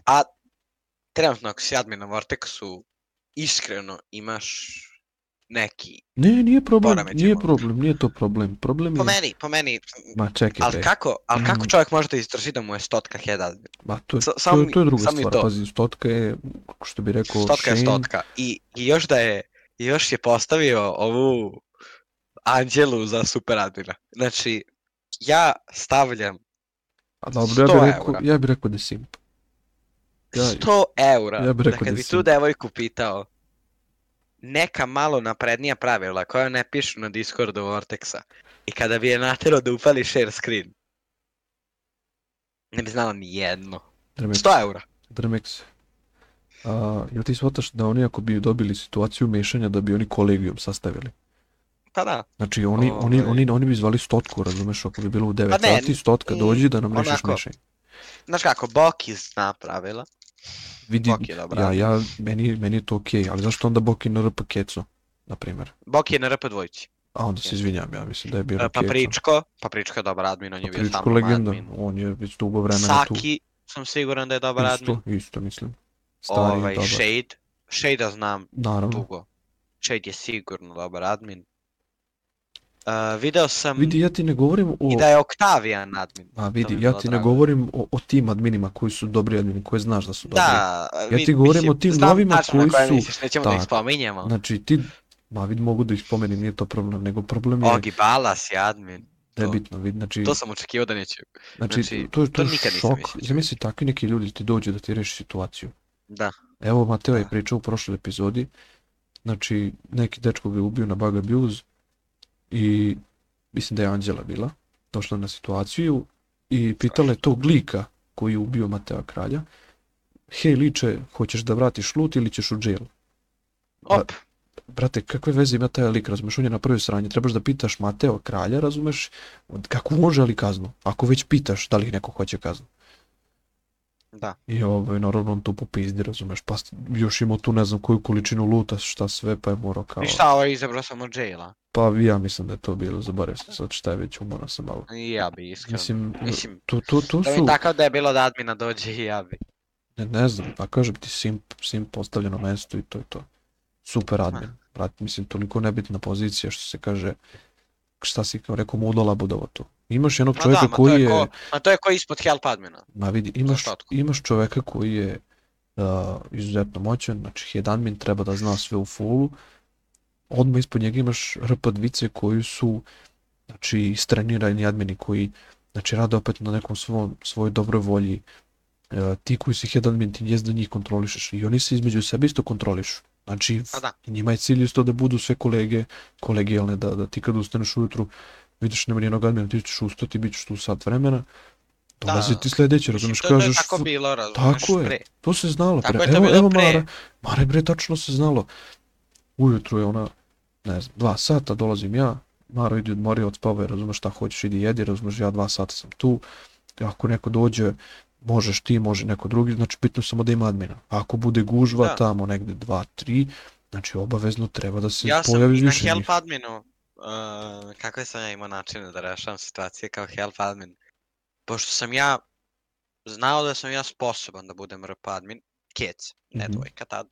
a trenutno ako si admin na Vortexu, iskreno imaš neki, ne, nije problem, nije možda. problem, nije to problem. Problem po je, meni, po meni, ma čekaj ali kako, ali kako Mm. čovjek može da izdrži da mu je stotka head admin? ma to je, Sa- to, je, to je druga stvar, to. pazi, stotka je, kako što bi rekao, Stotka je Shane, stotka. I, I još da je, i još je postavio ovu Anđelu za super admina. Znači, ja stavljam a dobro, ja 100 bih rekao, eura. ja bih rekao da je simp. Ja, 100 eura. ja bih da rekao kad da bi tu devojku pitao neka malo naprednija pravila koja ne pišu na Discordu Vortexa i kada bi je naterao da upali share screen ne bi znala ni jedno. Drmex, 100 eura. Drmex. A, jel ti shvataš da oni ako bi dobili situaciju mešanja da bi oni kolegijum sastavili? Pa da. Znači oni, oni, Ovaj. oni, oni bi zvali stotku, razumeš, ako bi bilo u 9 Pa ne, sati, stotka dođi da nam rešiš mešanje. Znaš kako, Boki zna pravila. Vidi, Bok je dobra. ja, ja, meni, meni je to okej, ali zašto onda Boki na RP keco, na primjer? Boki je na RP dvojici. A onda se izvinjam, ja mislim da je bio E, na keco. Papričko, Papričko je dobar admin, on je bio Papričko tamo legenda, admin. on je već dugo vremena tu. Saki, sam siguran da je dobar admin. Isto, isto mislim. Stari, ovaj, dobar. Shade. Shade znam Naravno. dugo. Shade je sigurno dobar admin. Uh, video sam Vidi, ja ti ne govorim o... i da je Octavian admin. A vidi, ja ti ne drago. govorim o, o tim adminima koji su dobri admini, koje znaš da su dobri. Da, Ja ti govorim o tim novima koji su- misliš, nećemo da ih tak. spominjemo. Znači ti, ma vidi mogu da ih spomenem, nije to problem, nego problem je Ogi Balas je admin. to- nebitno, vidi, znači, To sam očekivao da neće. znači, znači, to, to to je šok, zamisli takvi neki ljudi ti dođu da ti reši situaciju. Da. Evo Mateo je Da. pričao u prošloj epizodi, znači neki dečko ga je ubio na bug abuse i mislim da je Anđela bila, došla na situaciju i pitala je tog lika koji je ubio Matea Kralja, hej liče, hoćeš da vratiš lut ili ćeš u jail? Op, Brate, kakve veze ima taj lik, razumeš, on je na prvoj strani, trebaš da pitaš Mateo Kralja, razumeš, kako može li kaznu, ako već pitaš da li neko hoće kaznu. Da. I ovaj, naravno on tu popizdi, razumeš, pa još imao tu ne znam koju količinu luta, šta sve, pa je morao kao... I šta ovo je izabrao samo jaila? Pa ja mislim da je to bilo, zaboravio sam sad šta je već umora sam malo. I ja bi iskreno. Mislim, Mislim, to, to, to da su, takav da je bilo da admina dođe i ja bi. ne, ne znam, pa kažem ti sim, sim postavljeno mesto i to je to. Super admin, brat, mislim, toliko nebitna pozicija što se kaže, šta si kao rekao, mudala budovo to. Imaš jednog čovjeka da, koji je, ko, ma to je ko ispod help admina. ma vidi, imaš, imaš čovjeka koji je uh, izuzetno moćan, znači head admin treba da zna sve u fullu, odmah ispod njega imaš RP dvice koji su znači istrenirani admini koji znači rade opet na nekom svom, svojoj dobroj volji E, ti koji si head admin ti jest da njih kontrolišeš i oni se između sebe isto kontrolišu znači da. njima je cilj isto da budu sve kolege kolegijalne da, da ti kad ustaneš ujutru vidiš nema nijednog admina ti ćeš ustati bit ćeš tu sat vremena dolazi Da. ti sledeći Mislim, razumeš to, je kažeš tako "Fu- bilo, razumeš, tako je. pre. to se znalo Tako pre. to evo, evo pre. Mara, Mara bre, tačno se znalo. Ujutru je ona, ne znam, dva sata dolazim ja, Maro idi odmori od spava, razumeš šta hoćeš, idi jedi, razumeš, ja dva sata sam tu. Ako neko dođe, možeš ti, može neko drugi, znači bitno samo da ima admina. Ako bude gužva Da. tamo negde dva, tri, znači obavezno treba da se Ja sam pojavi i na više njih. help adminu, uh, kakve sam ja imao načine da rešavam situacije kao help admin. Pošto sam ja znao da sam ja sposoban da budem RP admin, kec, ne Mhm. dvojka tad.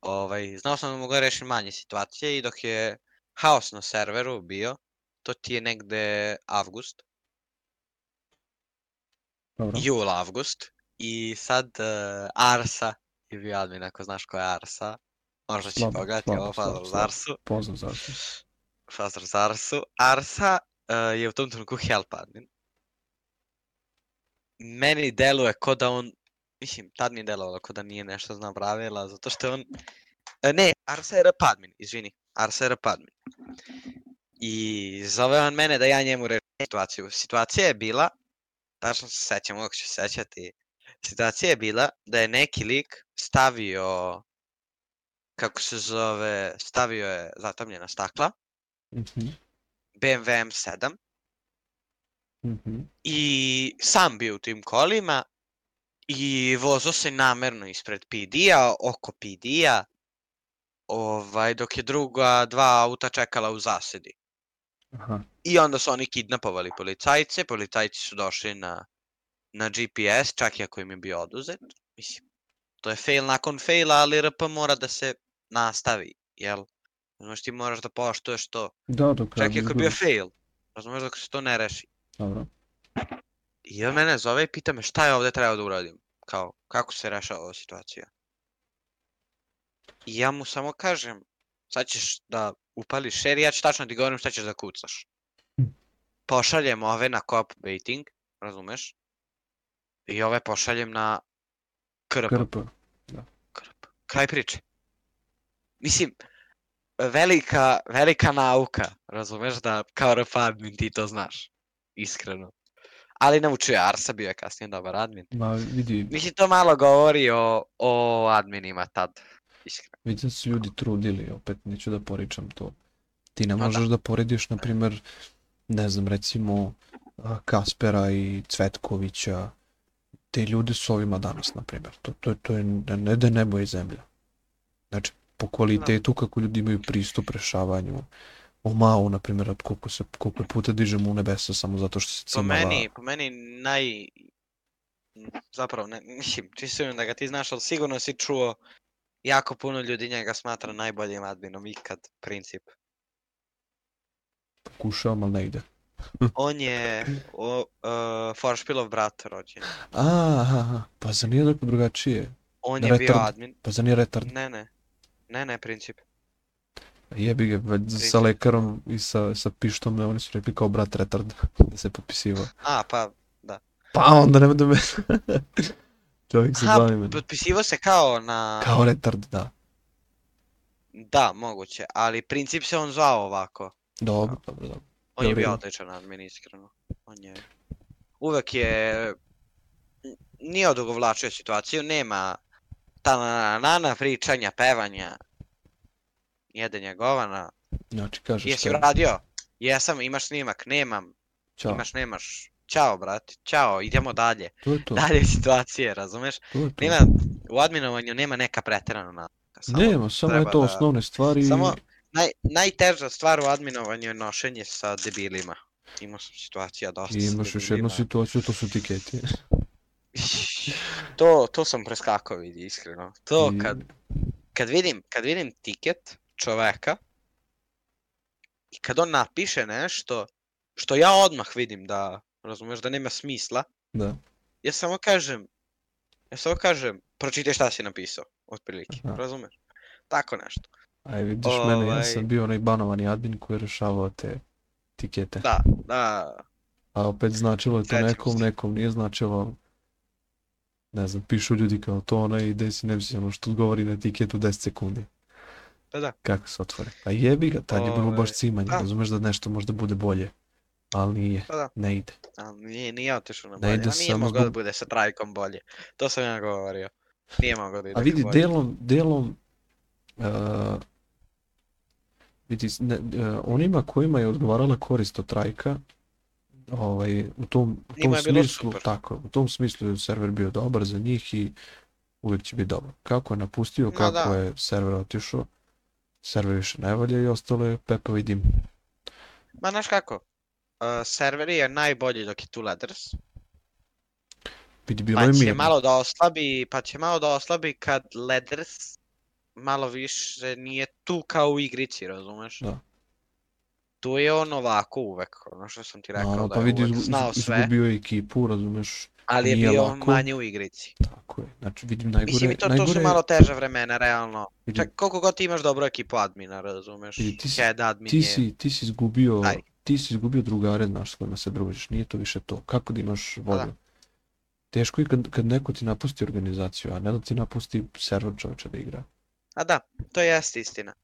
Ovaj, znao sam da mogu da rešim manje situacije i dok je haos na serveru bio, to ti je negde avgust, Dobro. jul avgust i sad uh, Arsa je bio admin ako znaš ko je Arsa. Možda će pogledati ovo slabo. Zarsu. Poznam zašto. Fazal Zarsu. Arsa uh, je u tom trenutku help admin. Meni deluje ko da on, mislim, tad mi je delovalo ko da nije nešto znao pravila, zato što je on, e, ne, Arsa je RP admin, izvini, Arsa je RP admin. I zove on mene da ja njemu rešim situaciju. Situacija je bila, tačno se sećam, uvijek ću se sećati, situacija je bila da je neki lik stavio, kako se zove, stavio je zatamljena stakla, Mhm, BMW M7, mhm. i sam bio u tim kolima i vozo se namerno ispred PD-a, oko PD-a, ovaj, dok je druga dva auta čekala u zasedi. Aha. I onda su oni kidnapovali policajce, policajci su došli na, na GPS, čak i ako im je bio oduzet. Mislim, to je fail nakon faila, ali RP mora da se nastavi, jel? Znaš, ti moraš da poštuješ to. Da, dok Čak i ako je bio fail, razumeš dok se to ne reši. Dobro. I on mene zove i pita me šta je ovde trebao da uradim. Kao, kako se rešava ova situacija. I ja mu samo kažem, sad ćeš da upališ share, i ja ću tačno ti govorim šta ćeš da kucaš. Hm. Pošaljem ove na baiting, razumeš? I ove pošaljem na krp. Krp. krp. Kraj priče. Mislim, velika, velika nauka, razumeš da kao rep admin ti to znaš. Iskreno. Ali naučio je Arsa, bio je kasnije dobar admin. Ma vidi, Mislim, to malo govori o, o adminima tad. Iskreno. Vidim da su ljudi trudili, opet neću da poričam to. Ti ne Ma da. možeš da porediš, na primjer, ne znam, recimo Kaspera i Cvetkovića, te ljude s ovima danas, na primjer. To, to, to je ne, ne da nebo i zemlja. Znači, po kvalitetu kako ljudi imaju pristup rešavanju, o Mao, na primjer, od koliko, se, koliko puta dižemo u nebesa samo zato što se Po cimala. meni, po meni naj... Zapravo, ne, mislim, čisto da ga ti znaš, ali sigurno si čuo jako puno ljudi njega smatra najboljim adminom ikad, princip. Pokušavam, ali ne ide. On je o, uh, Foršpilov brat rođen. A, aha, pa za nije neko drugačije. On je bio Retard. admin. Pa za nije retard. Ne, ne. Ne, ne, princip. Jebi ga, sa lekarom i sa, sa pištom, ne, oni su rekli kao brat retard, da se potpisivao. A, pa, Pa onda nema da me... Čovjek se bavi potpisivo se kao na... Kao retard, da. Da, moguće, ali princip se on zvao ovako. Dobro, dobro, dobro. On je bio odličan admin, iskreno. On je... Uvek je... Nije odugovlačio situaciju, nema ta na, na, na pričanja, pevanja, jedenja govana. Znači, kažeš Jesi uradio? Jesam, imaš snimak, nemam, Čao, imaš, nemaš. Ćao, brate, ćao, idemo dalje. to je to, Dalje situacije, razumeš? to je to. Nema, u adminovanju nema neka preterana navika. Samo Nema, samo je to da- osnovne stvari. Samo naj, najteža stvar u adminovanju je nošenje sa debilima. Imao sam situacija dosta I imaš još jednu situaciju, to su tiketi. to, to sam preskakao vidi, iskreno. To I- kad, kad, vidim, kad vidim tiket čoveka i kad on napiše nešto što ja odmah vidim da, razumeš, da nema smisla, Da, ja samo kažem, ja samo kažem, pročitaj šta si napisao, otprilike, Aha. razumeš? Tako nešto. aj vidiš mene, ja sam bio onaj banovani admin koji je rešavao te tikete. Da, da, A opet značilo je to Sećam nekom, se. nekom nije značilo. Ne znam, pišu ljudi kao to onaj i desi ne ono što odgovori na etiketu 10 sekundi. da, da. Kako se otvore? A jebi ga, tad je bilo baš cimanje, razumeš da nešto možda bude bolje. Ali nije, Da, da. ne ide. A, nije, nije otišao na Ne bolje, ide a nije mogao da zbog- bude sa trajkom bolje. To sam ja govorio. Nije mogao da ide A vidi, bolje. delom, delom, uh, vidi, ne, uh, onima kojima je odgovarala korist od trajka, ovaj, u tom, u tom smislu, tako, u tom smislu je server bio dobar za njih i uvijek će biti dobar. Kako je napustio, Ma kako da. je server otišao, server više ne valja i ostalo je Pepa i dim. Ma znaš kako? Serveri je najbolji dok je tu Leathers, Vidi, bilo pa će mirno. malo da oslabi, pa će malo da oslabi kad Leathers malo više nije tu kao u igrici, razumeš? Da. Tu je on ovako uvek, ono što sam ti rekao, Naravno, da pa vidi, uvek znao sve, izgubio je ekipu, razumeš, ali je bio lako. manje u igrici. tako je. Znači, vidim najgore, Mislim i to, to najgore, su malo teža vremena, realno. vidi, Čak, koliko god ti imaš dobru ekipu admina, razumeš? Vidi, ti si- Head admin ti je... si, ti si izgubio, Aj. Ti si izgubio drugare, znaš, s kojima se družiš, nije to više to. Kako da imaš volju? Teško je kad, kad neko ti napusti organizaciju, a ne da ti napusti server čovječa da igra. A da, to jeste istina.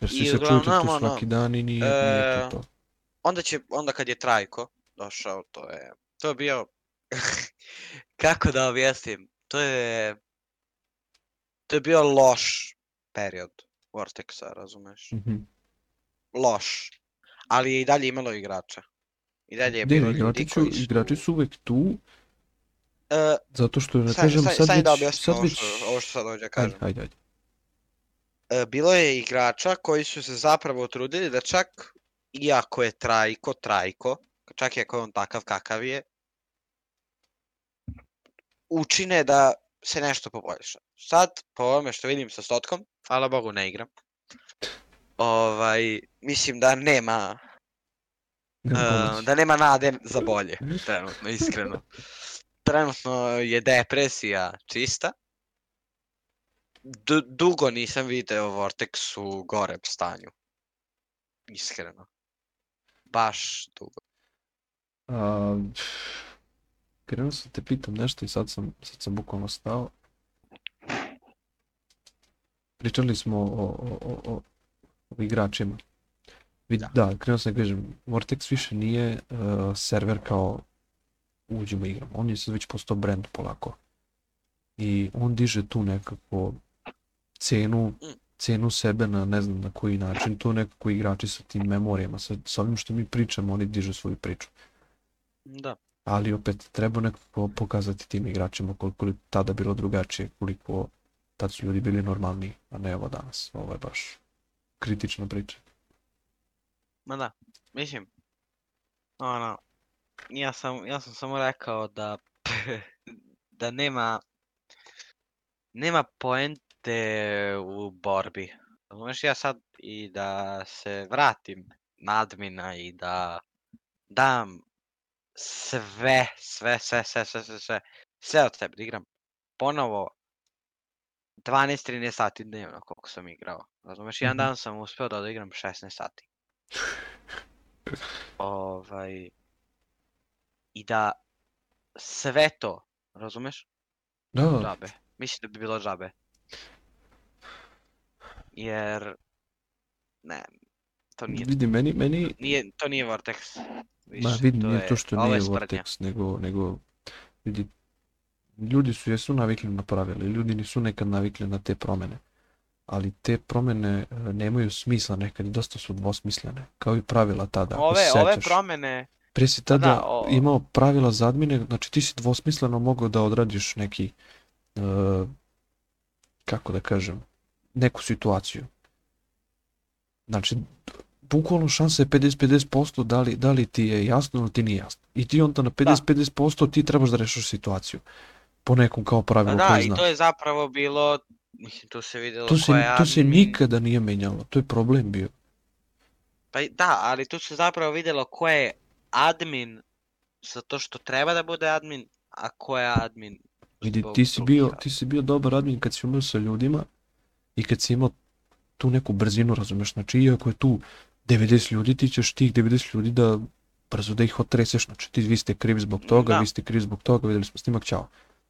Jer svi se čujete uglavnom, tu ono, svaki dan i nije, nije to e, to. Onda će, onda kad je Trajko došao, to je, to je bio, kako da objasnim, to je, to je bio loš period Vortexa, razumeš? Mhm. Loš. Ali je i dalje imalo igrača. I dalje je bilo ljudi su, koji su... igrači su uvek tu, E, zato što, ne kažem, sad- sad sad već, da objasnim sad ovo već, što- ovo što sad hoću da ajde, kažem. ajde, ajde. e, bilo je igrača koji su se zapravo trudili da čak, iako je Trajko, Trajko, čak i ako je on takav kakav je, učine da se nešto poboljša. Sad, po ovome što vidim sa Stotkom, hvala Bogu ne igram, ovaj, mislim da nema, pomoći. da nema nade za bolje, trenutno, iskreno. Trenutno je depresija čista. Du- dugo nisam video Vortex u gorem stanju. Iskreno. Baš dugo. A, krenuo sam te pitam nešto i sad sam, sad sam bukvalno stao. Pričali smo o, o, o, o igračima. Da. da. krenuo sam da kažem, Vortex više nije uh, server kao uđemo igram. On je sad već postao brand polako. I on diže tu nekako cenu, cenu sebe na ne znam na koji način. To nekako igrači sa tim memorijama, sa, sa ovim što mi pričamo, oni dižu svoju priču Da. ali opet treba nekako pokazati tim igračima koliko je tada bilo drugačije, koliko tad su ljudi bili normalni, a ne ovo danas. Ovo je baš kritična priča. Ma da. Mislim. Ono. Ja sam, ja sam samo rekao da da nema nema poente u borbi. Razumeš, ja sad i da se vratim na admina i da dam sve, sve, sve, sve, sve, sve, sve, sve od sebe, da igram ponovo 12-13 sati dnevno koliko sam igrao. Razumeš, jedan Mhm. dan sam uspeo da odigram 16 sati. Ovaj, I da sve to, razumeš, Da, džabe. Mislim da bi bilo džabe. Jer, ne, to nije, vidi, meni, meni, nije, to nije Vortex. Više, ma vidi, nije je- to što nije. Vortex, nego, nego, vidi, ljudi su, jesu navikli na pravila ljudi nisu nekad navikli na te promene. Ali te promene e, nemaju smisla nekad i dosta su dvosmislene, kao i pravila tada, Ove, se ove sećaš. promene, Prije si Pa tada da, o- imao pravila za admine, znači ti si dvosmisleno mogao da odradiš neki, e, kako da kažem, neku situaciju. Znači, bukvalno šansa je 50-50% da li, da li ti je jasno ili ti nije jasno. I ti onda na 50-50% ti trebaš da rešiš situaciju. Po nekom kao pa pravilu da, koji i znaš. to je zapravo bilo, mislim, tu se vidjelo To se, je to se nikada nije menjalo, to je problem bio. Pa da, ali tu se zapravo vidjelo ko je admin zato što treba da bude admin, a ko je admin Vidi, ti si, bio, ti si bio dobar admin kad si umeo sa ljudima i kad si imao tu neku brzinu, razumeš, znači iako je tu 90 ljudi, ti ćeš tih 90 ljudi da brzo da ih otreseš, znači ti vi ste krivi zbog toga, Da. vi ste krivi zbog toga, vidjeli smo snimak, čao.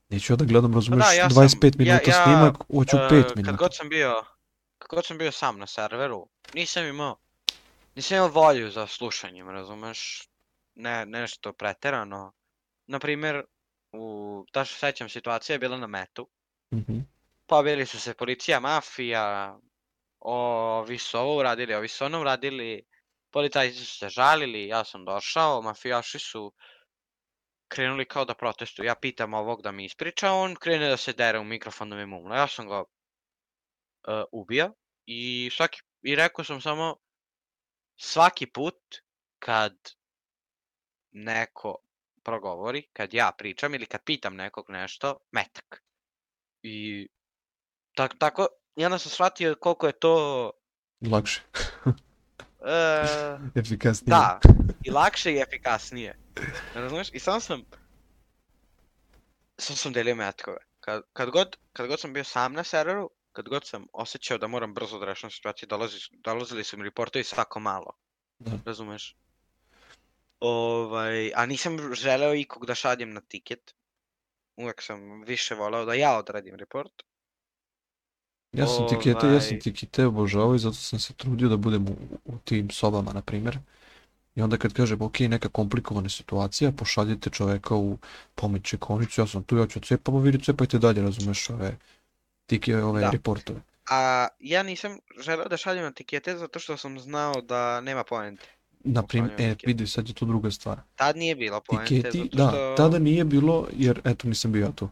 Neću ja da gledam, razumeš, Pa ja sam- 25 ja- minuta ja, snimak, hoću E, 5 Kad minuta. god sam bio, kad god sam bio sam na serveru, nisam imao, nisam imao volju za slušanjem, razumeš? Ne, nešto preterano. Naprimjer, u, ta što sećam situacija je bila na metu. Mhm. Pobili su se policija, mafija, ovi su ovo uradili, ovi su ono uradili, policajci su se žalili, ja sam došao, mafijaši su krenuli kao da protestuju. Ja pitam ovog da mi ispriča, on krene da se dere u mikrofon da mi mumla. Ja sam ga uh, ubio i svaki, i rekao sam samo svaki put kad neko progovori, kad ja pričam ili kad pitam nekog nešto, metak. I tak, tako, i onda sam shvatio koliko je to Lakše, e, efikasnije. Da, i lakše i efikasnije. Razumeš? I sam sam... Sam sam delio metkove. Kad, kad, god, kad god sam bio sam na serveru, kad god sam osjećao da moram brzo da rešim situaciju, dolazi, dolazili su mi reportovi svako malo. Da. Razumeš? Ovaj, a nisam želeo ikog da šaljem na tiket. Uvek sam više voleo da ja odradim report. Ja sam tikete, ja sam Ovaj- tikete obožavao i zato sam se trudio da budem u, u tim sobama, na primjer. I onda kad kažem, ok, neka komplikovana situacija, pošaljite čoveka u pomoć čekonicu, ja sam tu, ja ću cepamo, vidi, cepajte dalje, razumeš, ove, tike, ove Da. reportove. A ja nisam želeo da šaljem na tikete zato što sam znao da nema poente. Na primjer, e, vidi, sad je to druga stvar. Tad nije bilo poente Tiketi, zato da, što... tada nije bilo, jer, eto, nisam bio ja tu.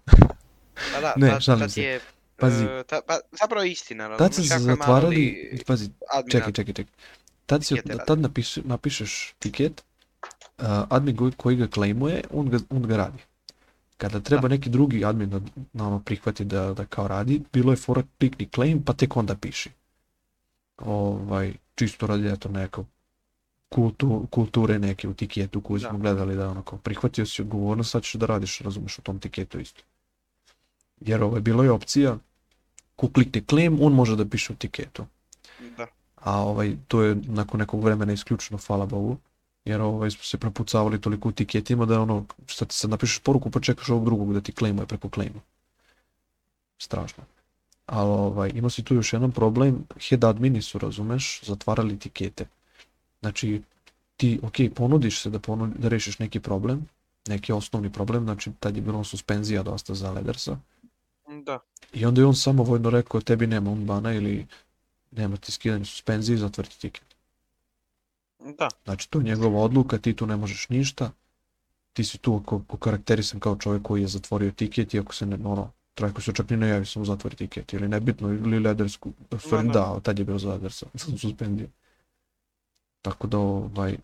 Pa da, ne, tad, šalim tad se. je... Pazi. e, ta, pa, zapravo istina, Tad se zatvarali, li pazi, čekaj, čekaj, čekaj. Tad, si, tad napiš, napišeš tiket, uh, admin koji, ga claimuje, on ga, on ga radi. Kada treba neki drugi admin da na ono prihvati da, da kao radi, bilo je fora klikni claim pa tek onda piši. Ovaj, čisto radi eto neko kultu, kulture neke u tiketu koju Da. smo gledali da onako prihvatio si odgovornost, sad ćeš da radiš, razumeš, u tom tiketu isto. Jer ovo je bilo je opcija, ko klikne claim, on može da piše u tiketu Da. a ovaj, to je nakon nekog vremena isključeno, hvala Bogu, jer ovaj, smo se prepucavali toliko u tiketima da ono, šta ti sad napišeš poruku pa čekaš ovog drugog da ti claimuje preko claima. Strašno. Ali ovaj, ima si tu još jedan problem, head admini su, razumeš, zatvarali tikete. Znači, ti, ok, ponudiš se da, ponudi, da rešiš neki problem, neki osnovni problem, znači tad je bilo suspenzija dosta za Ledersa, Da. i onda je on samo vojno rekao tebi nema unbana ili nema ti skidanje suspenzije, zatvrti tiket. Da. Znači to je njegova odluka, ti tu ne možeš ništa, ti si tu ako, okarakterisan kao čovjek koji je zatvorio tiket i ako se ne, ono, trajko se čak ni ne javi samo zatvori tiket ili nebitno ili ledersku, stvari, da. da, tad je bio za ledersa, suspenzija. Tako da ovaj,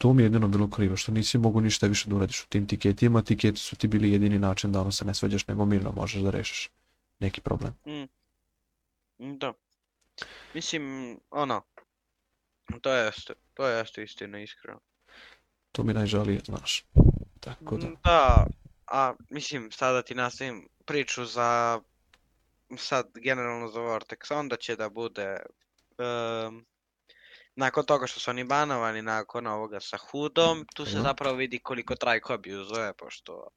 to mi je jedino bilo krivo, što nisi mogu ništa više da uradiš u tim tiketima, tiketi su ti bili jedini način da ono se ne svađaš, nego mirno možeš da rešiš neki problem. Mm, Da. Mislim, ono, to jeste, to jeste istina, iskreno. To mi najžalije, znaš. Tako da, Mm, Da, a mislim, sada ti nastavim priču za, sad generalno za Vortex, onda će da bude, em, nakon toga što su oni banovani, nakon ovoga sa Hudom, tu se Mhm. zapravo vidi koliko Trajko abuzuje, pošto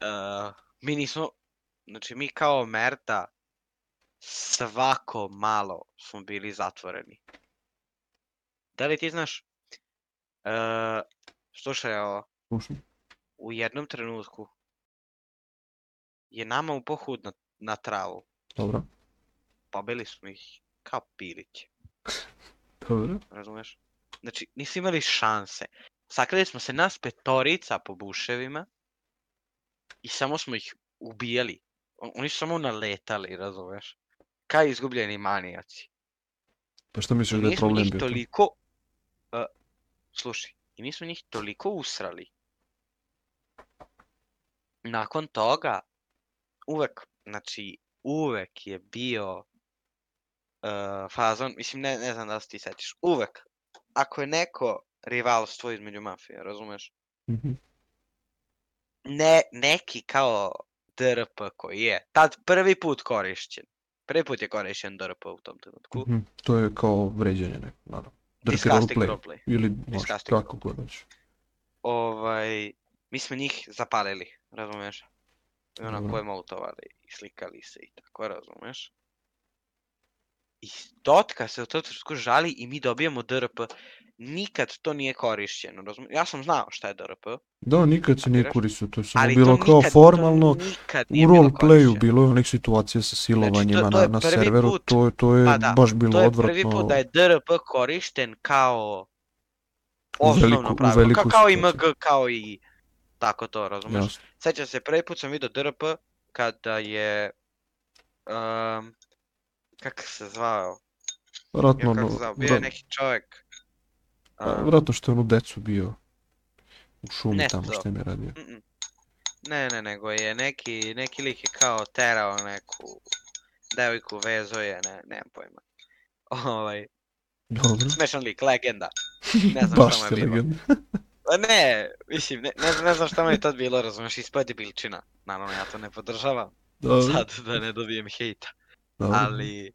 e, mi nismo, znači mi kao Merta, svako malo smo bili zatvoreni. Da li ti znaš, e, slušaj ovo, slušam. u jednom trenutku je nama upao hud na, na travu. Dobro, Pobili smo ih kao piliće, dobro. razumeš? Znači, nisu imali šanse. Sakrili smo se nas petorica po buševima i samo smo ih ubijali. Oni su samo naletali, razumeš? Kao izgubljeni manijaci. Pa što misliš da je problem bio toliko... Uh, slušaj, i mi smo njih toliko usrali. Nakon toga, uvek, znači, uvek je bio uh, fazon, mislim, ne, ne znam da se ti sećaš, uvek, ako je neko rivalstvo između mafije, razumeš? Mhm. Ne, neki kao DRP koji je tad prvi put korišćen. Prvi put je korišćen DRP u tom trenutku. Mhm. To je kao vređanje neko, naravno. Drke Disgusting roleplay. roleplay. Ili može, Disgusting kako god hoćeš. ovaj, mi smo njih zapalili, razumeš? I onako je molotovali i slikali se i tako, razumeš? I Totka se u tom trenutku žali i mi dobijemo DRP. Nikad to nije korišćeno, razumeš? Ja sam znao šta je DRP, Da, nikad se nije koristio, to je samo ali bilo to kao nikad, formalno, to u roleplayu bilo je onih situacija sa silovanjima to na, je na prvi serveru, put- to, to je pa da, baš bilo To je odvratno. prvi put da je DRP korišten kao veliku- osnovno u pravilo, veliku kao, kao i. MG, kao i tako to, razumeš? Jasno. Sjećam se, prvi put sam vidio DRP kada je... Um, kako se zvao? Vratno, ono, zvao? Bio je neki čovjek. a, vratno što je onu decu bio u šumi Ne tamo to. što je mi radio. Ne, ne, nego je neki, neki lik je kao terao neku devojku, vezo je, ne, nemam pojma. Ovaj, Dobro. smešan lik, legenda. Ne znam Baš šta mu je bilo. Pa ne, mislim, ne, ne, znam- ne znam šta mu je tad bilo, razumiješ, ispod debilčina. Naravno, ja to ne podržavam, Dobro, sad da ne dobijem hejta. Ali,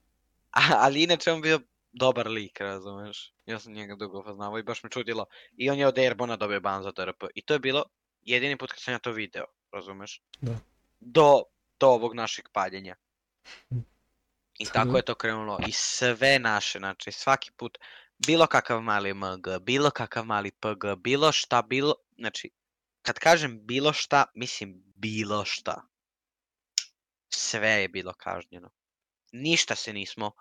ali inače on bio dobar lik, razumeš? Ja sam njega dugo poznavao i baš me čudilo. I on je od Airbona dobio ban za DRP. I to je bilo jedini put kad sam ja to video, razumeš? Da. Do, do ovog našeg paljenja. I tako je to krenulo. I sve naše, znači svaki put, bilo kakav mali MG, bilo kakav mali PG, bilo šta, bilo, znači, kad kažem bilo šta, mislim bilo šta. Sve je bilo kažnjeno. Ništa se nismo,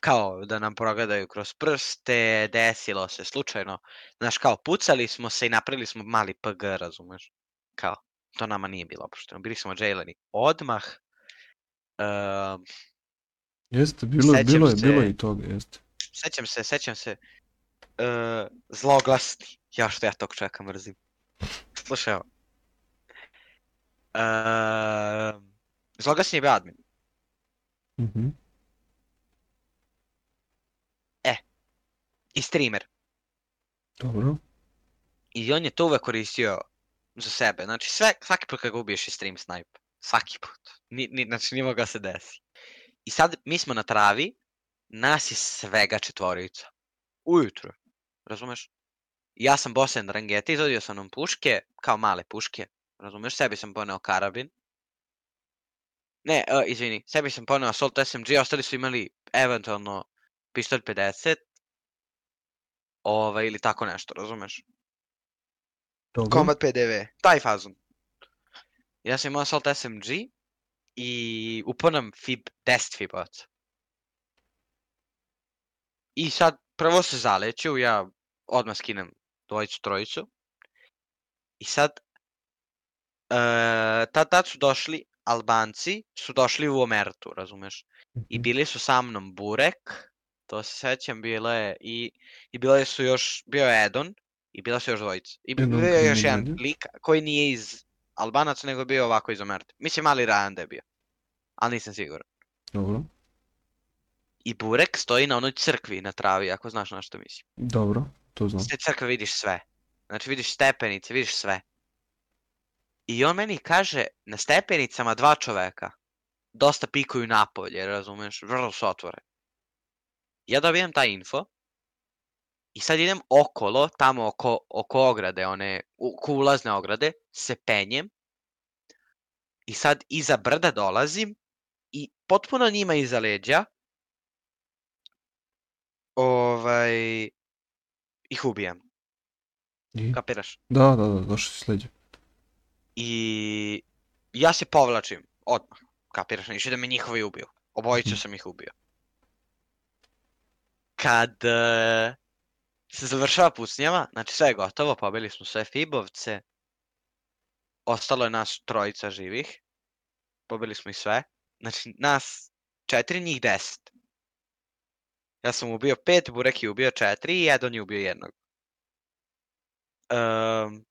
kao da nam progledaju kroz prste, desilo se slučajno. Znaš, kao pucali smo se i napravili smo mali PG, razumeš? Kao, to nama nije bilo opušteno. Bili smo jaileni odmah. Ehm, Jeste, bilo, bilo je, bilo se- je i toga, jeste. sećam se, sećam se. Uh, zloglasni. Ja što ja tog čovjeka mrzim. Slušaj ovo. Uh, zloglasni je bio admin. Mhm. I streamer. Dobro. I on je to uvek koristio za sebe. Znači sve, svaki put kad ga ubiješ je stream snipe. Svaki put. Ni, ni, znači nije mogao se desi. I sad mi smo na travi, nas je svega četvorica. Ujutro. Razumeš? Ja sam bosen rangete, izvodio sam nam puške, kao male puške. Razumeš? Sebi sam poneo karabin. Ne, uh, izvini, sebi sam poneo Assault SMG, ostali su imali eventualno pištolj 50. Ovaj, ili tako nešto, razumeš? Dobro. Combat PDV, taj fazon. Ja sam imao Assault SMG i uponam FIB, 10 FIBovaca. I sad prvo se zaleću, ja odmah skinem dvojicu, trojicu. I sad, e, tad, tad su došli Albanci, su došli u Omertu, razumeš? I Mhm. bili su sa mnom Burek, to se sećam, bilo je i, i bile su još, bio je Edon, I bila su još dvojica. I bio je još jedan lik koji nije iz Albanaca, nego bio ovako iz Omerte. Mislim, mali Rajan da je bio. Ali nisam siguran. Dobro. I Burek stoji na onoj crkvi na travi, ako znaš na što mislim. Dobro, to znam. S te crkve vidiš sve. Znači vidiš stepenice, vidiš sve. I on meni kaže, na stepenicama dva čoveka dosta pikuju napolje, razumeš, vrlo su otvore. Ja dobijem taj info i sad idem okolo, tamo oko, oko ograde, one, oko ulazne ograde, se penjem i sad iza brda dolazim i potpuno njima iza leđa ovaj, ih ubijam. I? Kapiraš? Da, da, da, došli s leđa. I ja se povlačim odmah. Kapiraš, neće da me njihovi ubiju. Obojicu sam ih ubio. Kad e, se završava pucnjava, znači sve je gotovo, pobili smo sve Fibovce. Ostalo je nas trojica živih. Pobili smo i sve. Znači nas četiri, njih deset. Ja sam ubio pet, Burek je ubio četiri i jedan je ubio jednog. Um,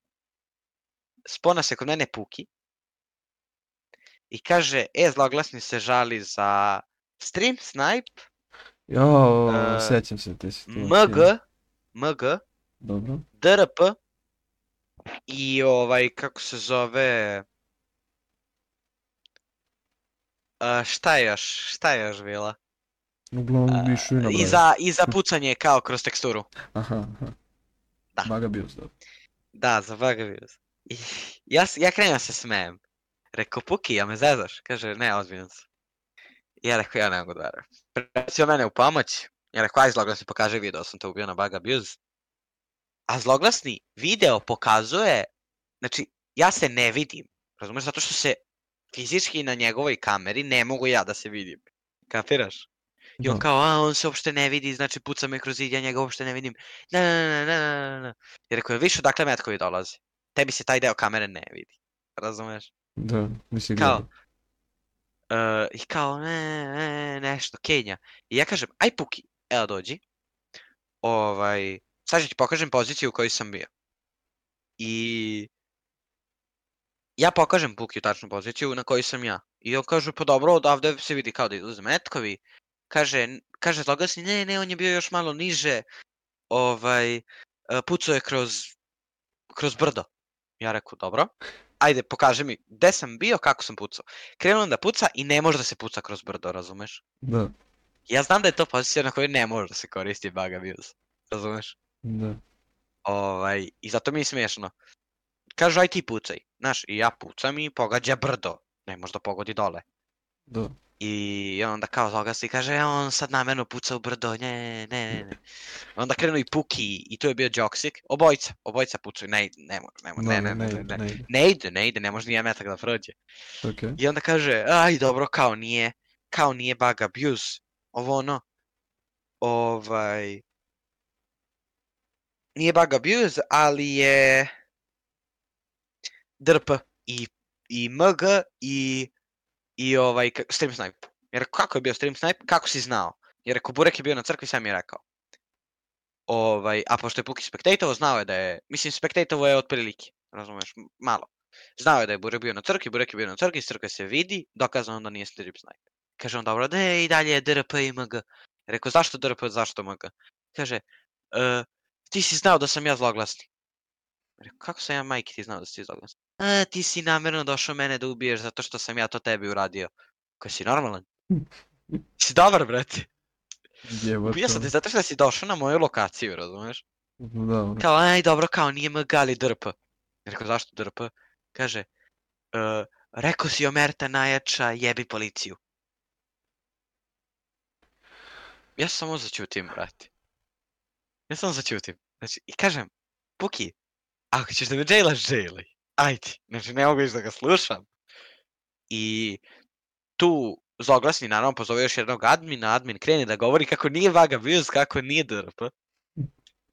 spona se kod mene Puki i kaže, e, zloglasni se žali za stream snipe, Jo, E, sjećam se te situacije. MG, MG, Dobro. DRP i ovaj, kako se zove, a, šta je još, šta je još bila? Uglavnom više i I za, I za pucanje kao kroz teksturu. Aha, aha. Da. Bio dobro. Da, za Bugabuse. I ja, ja krenem se smejem. Rekao, Puki, ja me zezaš? Kaže, ne, ozbiljno sam. Ja rekao, ja ne mogu da verujem. Precio mene u pomoć. Ja rekao, aj zloglasni pokaže video, sam to ubio na Bug Abuse. A zloglasni video pokazuje, znači, ja se ne vidim. Razumeš, zato što se fizički na njegovoj kameri ne mogu ja da se vidim. Kapiraš? I on Da. kao, a on se uopšte ne vidi, znači puca me kroz zid, ja njega uopšte ne vidim. Ne, ne, ne, ne, ne, ne. I rekao više odakle metkovi dolaze. Tebi se taj deo kamere ne vidi. Razumeš? Da, mislim Kao. Uh, I kao, ne, ne, nešto, Kenja. I ja kažem, aj Puki, evo dođi. Ovaj, sad ću ti pokažem poziciju u kojoj sam bio. I ja pokažem Puki tačnu poziciju na kojoj sam ja. I on kaže, pa dobro, odavde se vidi kao da izlaze metkovi. Kaže, kaže zloglasni, ne, ne, on je bio još malo niže. Ovaj, e, pucao je kroz, kroz brdo. Ja rekao, dobro. Ajde, pokaži mi gde sam bio, kako sam pucao. Krenuo da puca i ne može da se puca kroz brdo, razumeš? Da, Ja znam da je to pozicija na kojoj ne može da se koristi bug abuse. Razumeš? da. Ovaj, I zato mi je smiješno. Kažu, aj ti pucaj. Znaš, i ja pucam i pogađa brdo. Ne može da pogodi dole. Da. I onda kao zagasi i kaže, "E, on sad namjerno puca u brdo, ne, ne, ne. Onda krenu i Puki i tu je bio Joksik. Obojica, obojica pucaju, ne, ide, ne može, ne može, ne, ne, ne, ne, ne. ne ide. Ne ide, ne ide, ne može nijedan metak da prođe. Okej. I onda kaže, aj dobro, kao nije, kao nije bug abuse, ovo ono, ovaj, nije bug abuse, ali je DRP i, i MG i, i ovaj, stream snipe. Jer kako je bio stream snipe, kako si znao? Jer ako Burek je bio na crkvi, sam je rekao. Ovaj, a pošto je Puki spektatovo, znao je da je, mislim spektatovo je otprilike, razumeš, malo. Znao je da je Burek bio na crkvi, Burek je bio na crkvi, iz crkve se vidi, dokazano da nije stream snipe. Kaže on, dobro, da je i dalje je DRP i MG. Rekao, zašto DRP, zašto MG? Kaže, "E, ti si znao da sam ja zloglasni. Rekao, kako sam ja majki ti znao da si zloglasni? A, ti si namjerno došao mene da ubiješ zato što sam ja to tebi uradio. Koji si normalan? Si dobar, brate. Jebote. Ubio sam te zato što si došao na moju lokaciju, razumeš? Da, ono. Kao, aj, dobro, kao nije MG, ali DRP. Rekao, zašto DRP? Kaže, "E, rekao si Omerta najjača, jebi policiju. Ja samo začutim, brate. Ja samo začutim. Znači, i kažem, Puki, ako ćeš da me džejlaš, džejlaj. Ajde, znači ne mogu više da ga slušam. I tu zloglasni naravno pozove još jednog admina, admin krene da govori kako nije vaga abuse, kako nije DRP.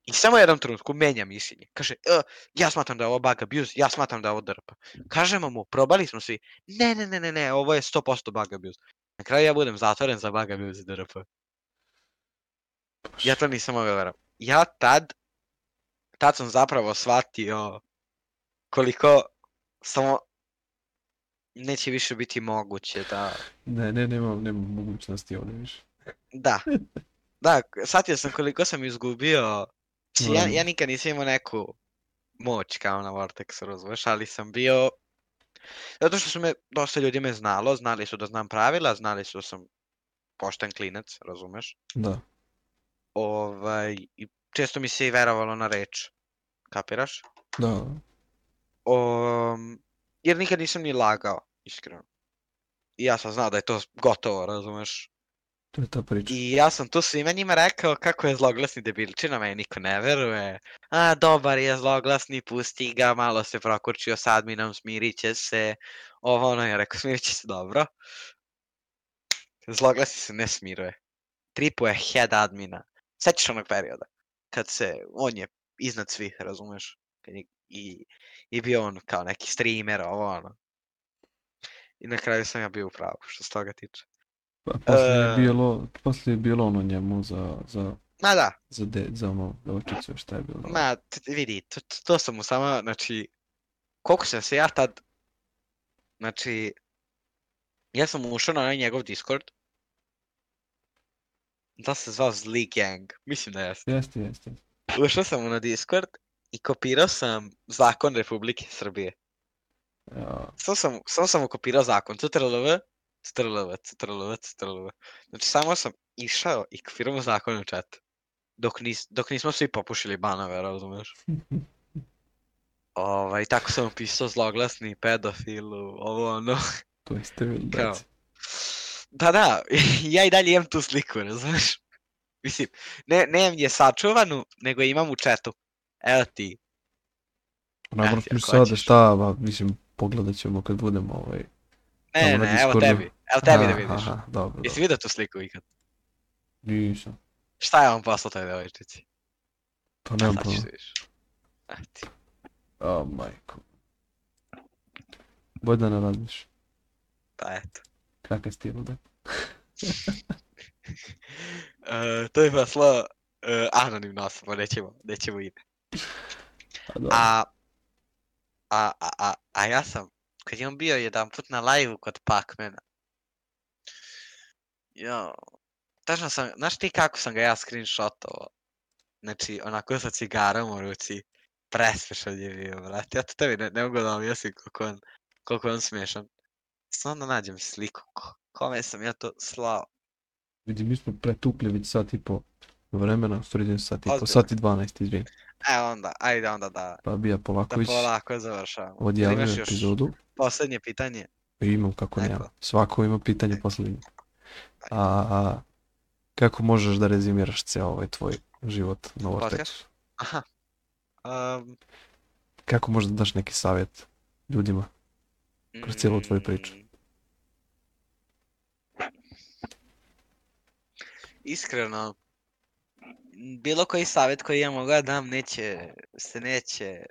I samo u jednom trenutku menja mišljenje. Kaže, "E, ja smatram da je ovo bug abuse, ja smatram da je ovo DRP. Kažemo mu, probali smo svi, ne, ne, ne, ne, ne, ovo je 100% bug abuse. Na kraju ja budem zatvoren za bug abuse i DRP. Ja to nisam mogao da verujem. Ja tad tad sam zapravo shvatio koliko samo neće više biti moguće da... Ne, ne, nemam, nemam mogućnosti ovdje više. Da. Da, shvatio sam koliko sam izgubio. Znači, ja, ja nikad nisam imao neku moć kao na Vortexu, razumeš, ali sam bio... Zato što su me, dosta ljudi me znalo, znali su da znam pravila, znali su da sam pošten klinac, razumeš? Da. Ovaj, i često mi se i verovalo na reč. Kapiraš? Da. Um, jer nikad nisam ni lagao, iskreno. I ja sam znao da je to gotovo, razumeš? To je ta priča. I ja sam tu svima njima rekao kako je zloglasni debilčina, meni niko ne veruje. A, dobar je zloglasni, pusti ga, malo se prokurčio s adminom, smirit će se. Ovo ono, ja rekao, smirit će se dobro. Zloglasni se ne smiruje. Tripuje head admina. Sećaš onog perioda? Kad se, on je iznad svih, razumeš? Kad je, i, I bio on kao neki streamer, ovo ono. I na kraju sam ja bio u pravu, što se toga tiče. Pa, poslije je E. bilo, poslije je bilo ono njemu za, za, Ma da, za, de, za ono devojčicu, šta je bilo. Ma, vidi, to, to- to sam mu samo, znači, koliko sam se ja tad, znači, ja sam ušao na onaj njegov Discord, da se zvao Zli Gang, mislim da jeste. Jeste, jeste. Ušao sam mu na Discord i kopirao sam zakon Republike Srbije. Ja, Samo sam, samo sam mu kopirao zakon, CTRLV, CTRLV, CTRLV, CTRLV. Znači, samo sam išao i kopirao zakon u chat. Dok, nis, dok nismo svi popušili banove, razumeš? Ovaj, tako sam upisao zloglasni pedofilu, ovo ono. to je steril, Kao. brate. Da, da, ja i dalje imam tu sliku, razumeš? Mislim, ne, nemam je sačuvanu, nego imam u chatu. Evo ti. Eto, mi ako sada šta, ba, mislim, pogledat ćemo kad budemo ovaj... Ne, ne, evo tebi. Evo tebi da vidiš. Aha, dobro, Jesi vidio tu sliku ikad? Nisam. Šta je on poslao toj devojčici? Pa nemam sad vidiš. Evo ti. A, majko. Bolje da ne radiš. Pa eto. Kakav stil, da? E, to je poslao e, anonimno osoba, nećemo, nećemo ime. A. A, a, a, ja sam, kad je on bio jedan put na live kod Pacmana, jo, tačno sam, znaš ti kako sam ga ja screenshotovao? Znači, onako sa cigarom u ruci, presmešan je bio, brate, ja to tebi ne, ne mogu da objasnim koliko on, koliko on smešan. Samo da nađem sliku, ko, kome sam ja to slao. Vidi, mi smo pretukli već sat i po vremena, stvari sat i po, sat i 12, izvini. Evo onda, ajde onda da, Pa bi ja da Polaković polako završavamo. Još epizodu. Posljednje pitanje. I imam kako Neko? nema. Svako ima pitanje posljednje. A, a kako možeš da rezimiraš ceo ovaj tvoj život na Vortexu? Aha. Um, Kako možeš da daš neki savjet ljudima? Kroz cijelu tvoju priču. mm, Iskreno, m, bilo koji savjet koji ja mogu da dam neće, se neće,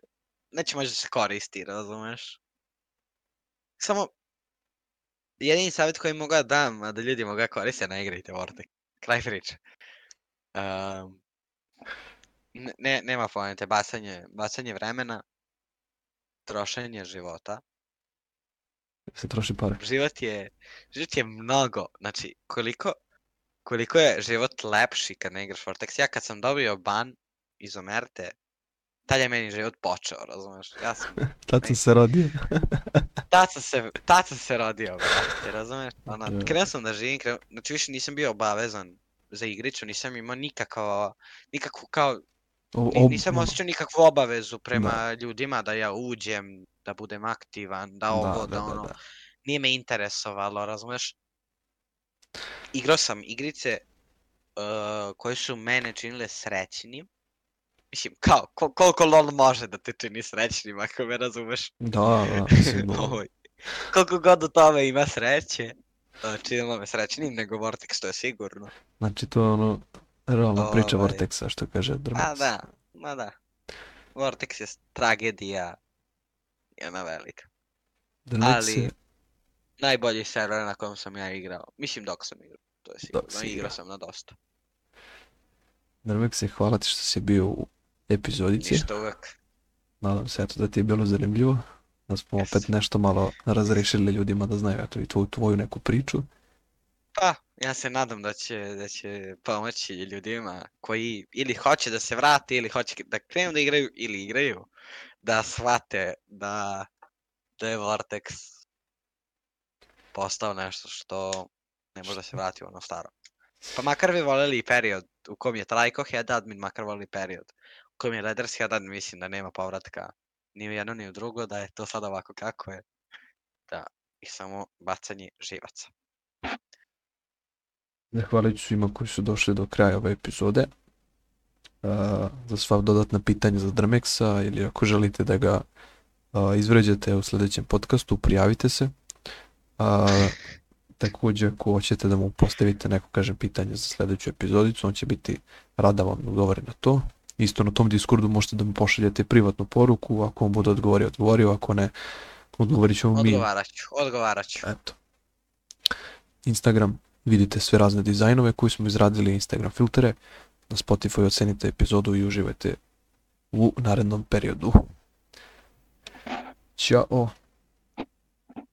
neće možda se koristi, razumeš? Samo, jedini savjet koji mogu da dam, a da ljudi mogu da koriste, ne igrajte Vortex. Kraj priče. Um, ne, ne, nema poente, bacanje, bacanje vremena, trošenje života. Se troši pare. život je, život je mnogo, znači koliko, koliko je život lepši kad ne igraš Vortex. Ja kad sam dobio ban iz Omerte, tad je meni život počeo, razumeš? Ja sam, Tad sam se rodio. tad sam se, tad sam se rodio, brate, razumeš? Ono, Da. krenuo sam da živim, krenuo, znači više nisam bio obavezan za igricu, nisam imao nikakvo, nikakvu kao, ob- nisam osjećao nikakvu obavezu prema ljudima da ja uđem, da budem aktivan, da ovo, da, ono, nije me interesovalo, razumeš? Igrao sam igrice uh, koje su mene činile srećnim. Mislim, kao, ko- koliko LOL može da te čini srećnim, ako me razumeš? Da, da, da. Ovaj, koliko god u tome ima sreće, uh, činilo me srećnim, nego Vortex, to je sigurno. Znači to je ono, realna priča Ovaj. Vortexa, što kaže A Drmac. da, ma da. Vortex je tragedija jedna velika. Drmac ali- je, Najbolji server na kojem sam ja igrao. Mislim dok sam igrao, to je sigurno. si Igrao igrao. sam na dosta. Drmac je, hvala ti što si bio u epizodici. Ništa uvek. Nadam se eto da ti je bilo zanimljivo. Da smo Jeste. opet nešto malo razrešili ljudima da znaju eto i tvoju, tvoju neku priču. Pa, ja se nadam da će, da će pomoći ljudima koji ili hoće da se vrate ili hoće da krenu da igraju ili igraju, da shvate da, da je Vortex postao nešto što ne može da se vrati u ono staro. Pa makar vi voljeli i period u kom je Trajko head admin, makar volili period u kom je Raiders head admin, mislim da nema povratka ni u jedno ni u drugo, da je to sad ovako kako je. Da, i samo bacanje živaca. Zahvaljujući svima koji su došli do kraja ove epizode. Uh, za sva dodatna pitanja za Drmexa ili ako želite da ga uh, izvređate u sljedećem podcastu, prijavite se. Uh, također ako hoćete da mu postavite neko kažem pitanje za sljedeću epizodicu, on će biti rada vam da odgovori na to. Isto na tom Discordu možete da mu pošaljete privatnu poruku, ako on bude odgovorio, odgovorio, ako ne, odgovorit ćemo mi. Odgovarat ću, odgovarat ću. Eto. Instagram, vidite sve razne dizajnove koje smo izradili, Instagram filtere. Na Spotify ocenite epizodu i uživajte u narednom periodu. Ćao!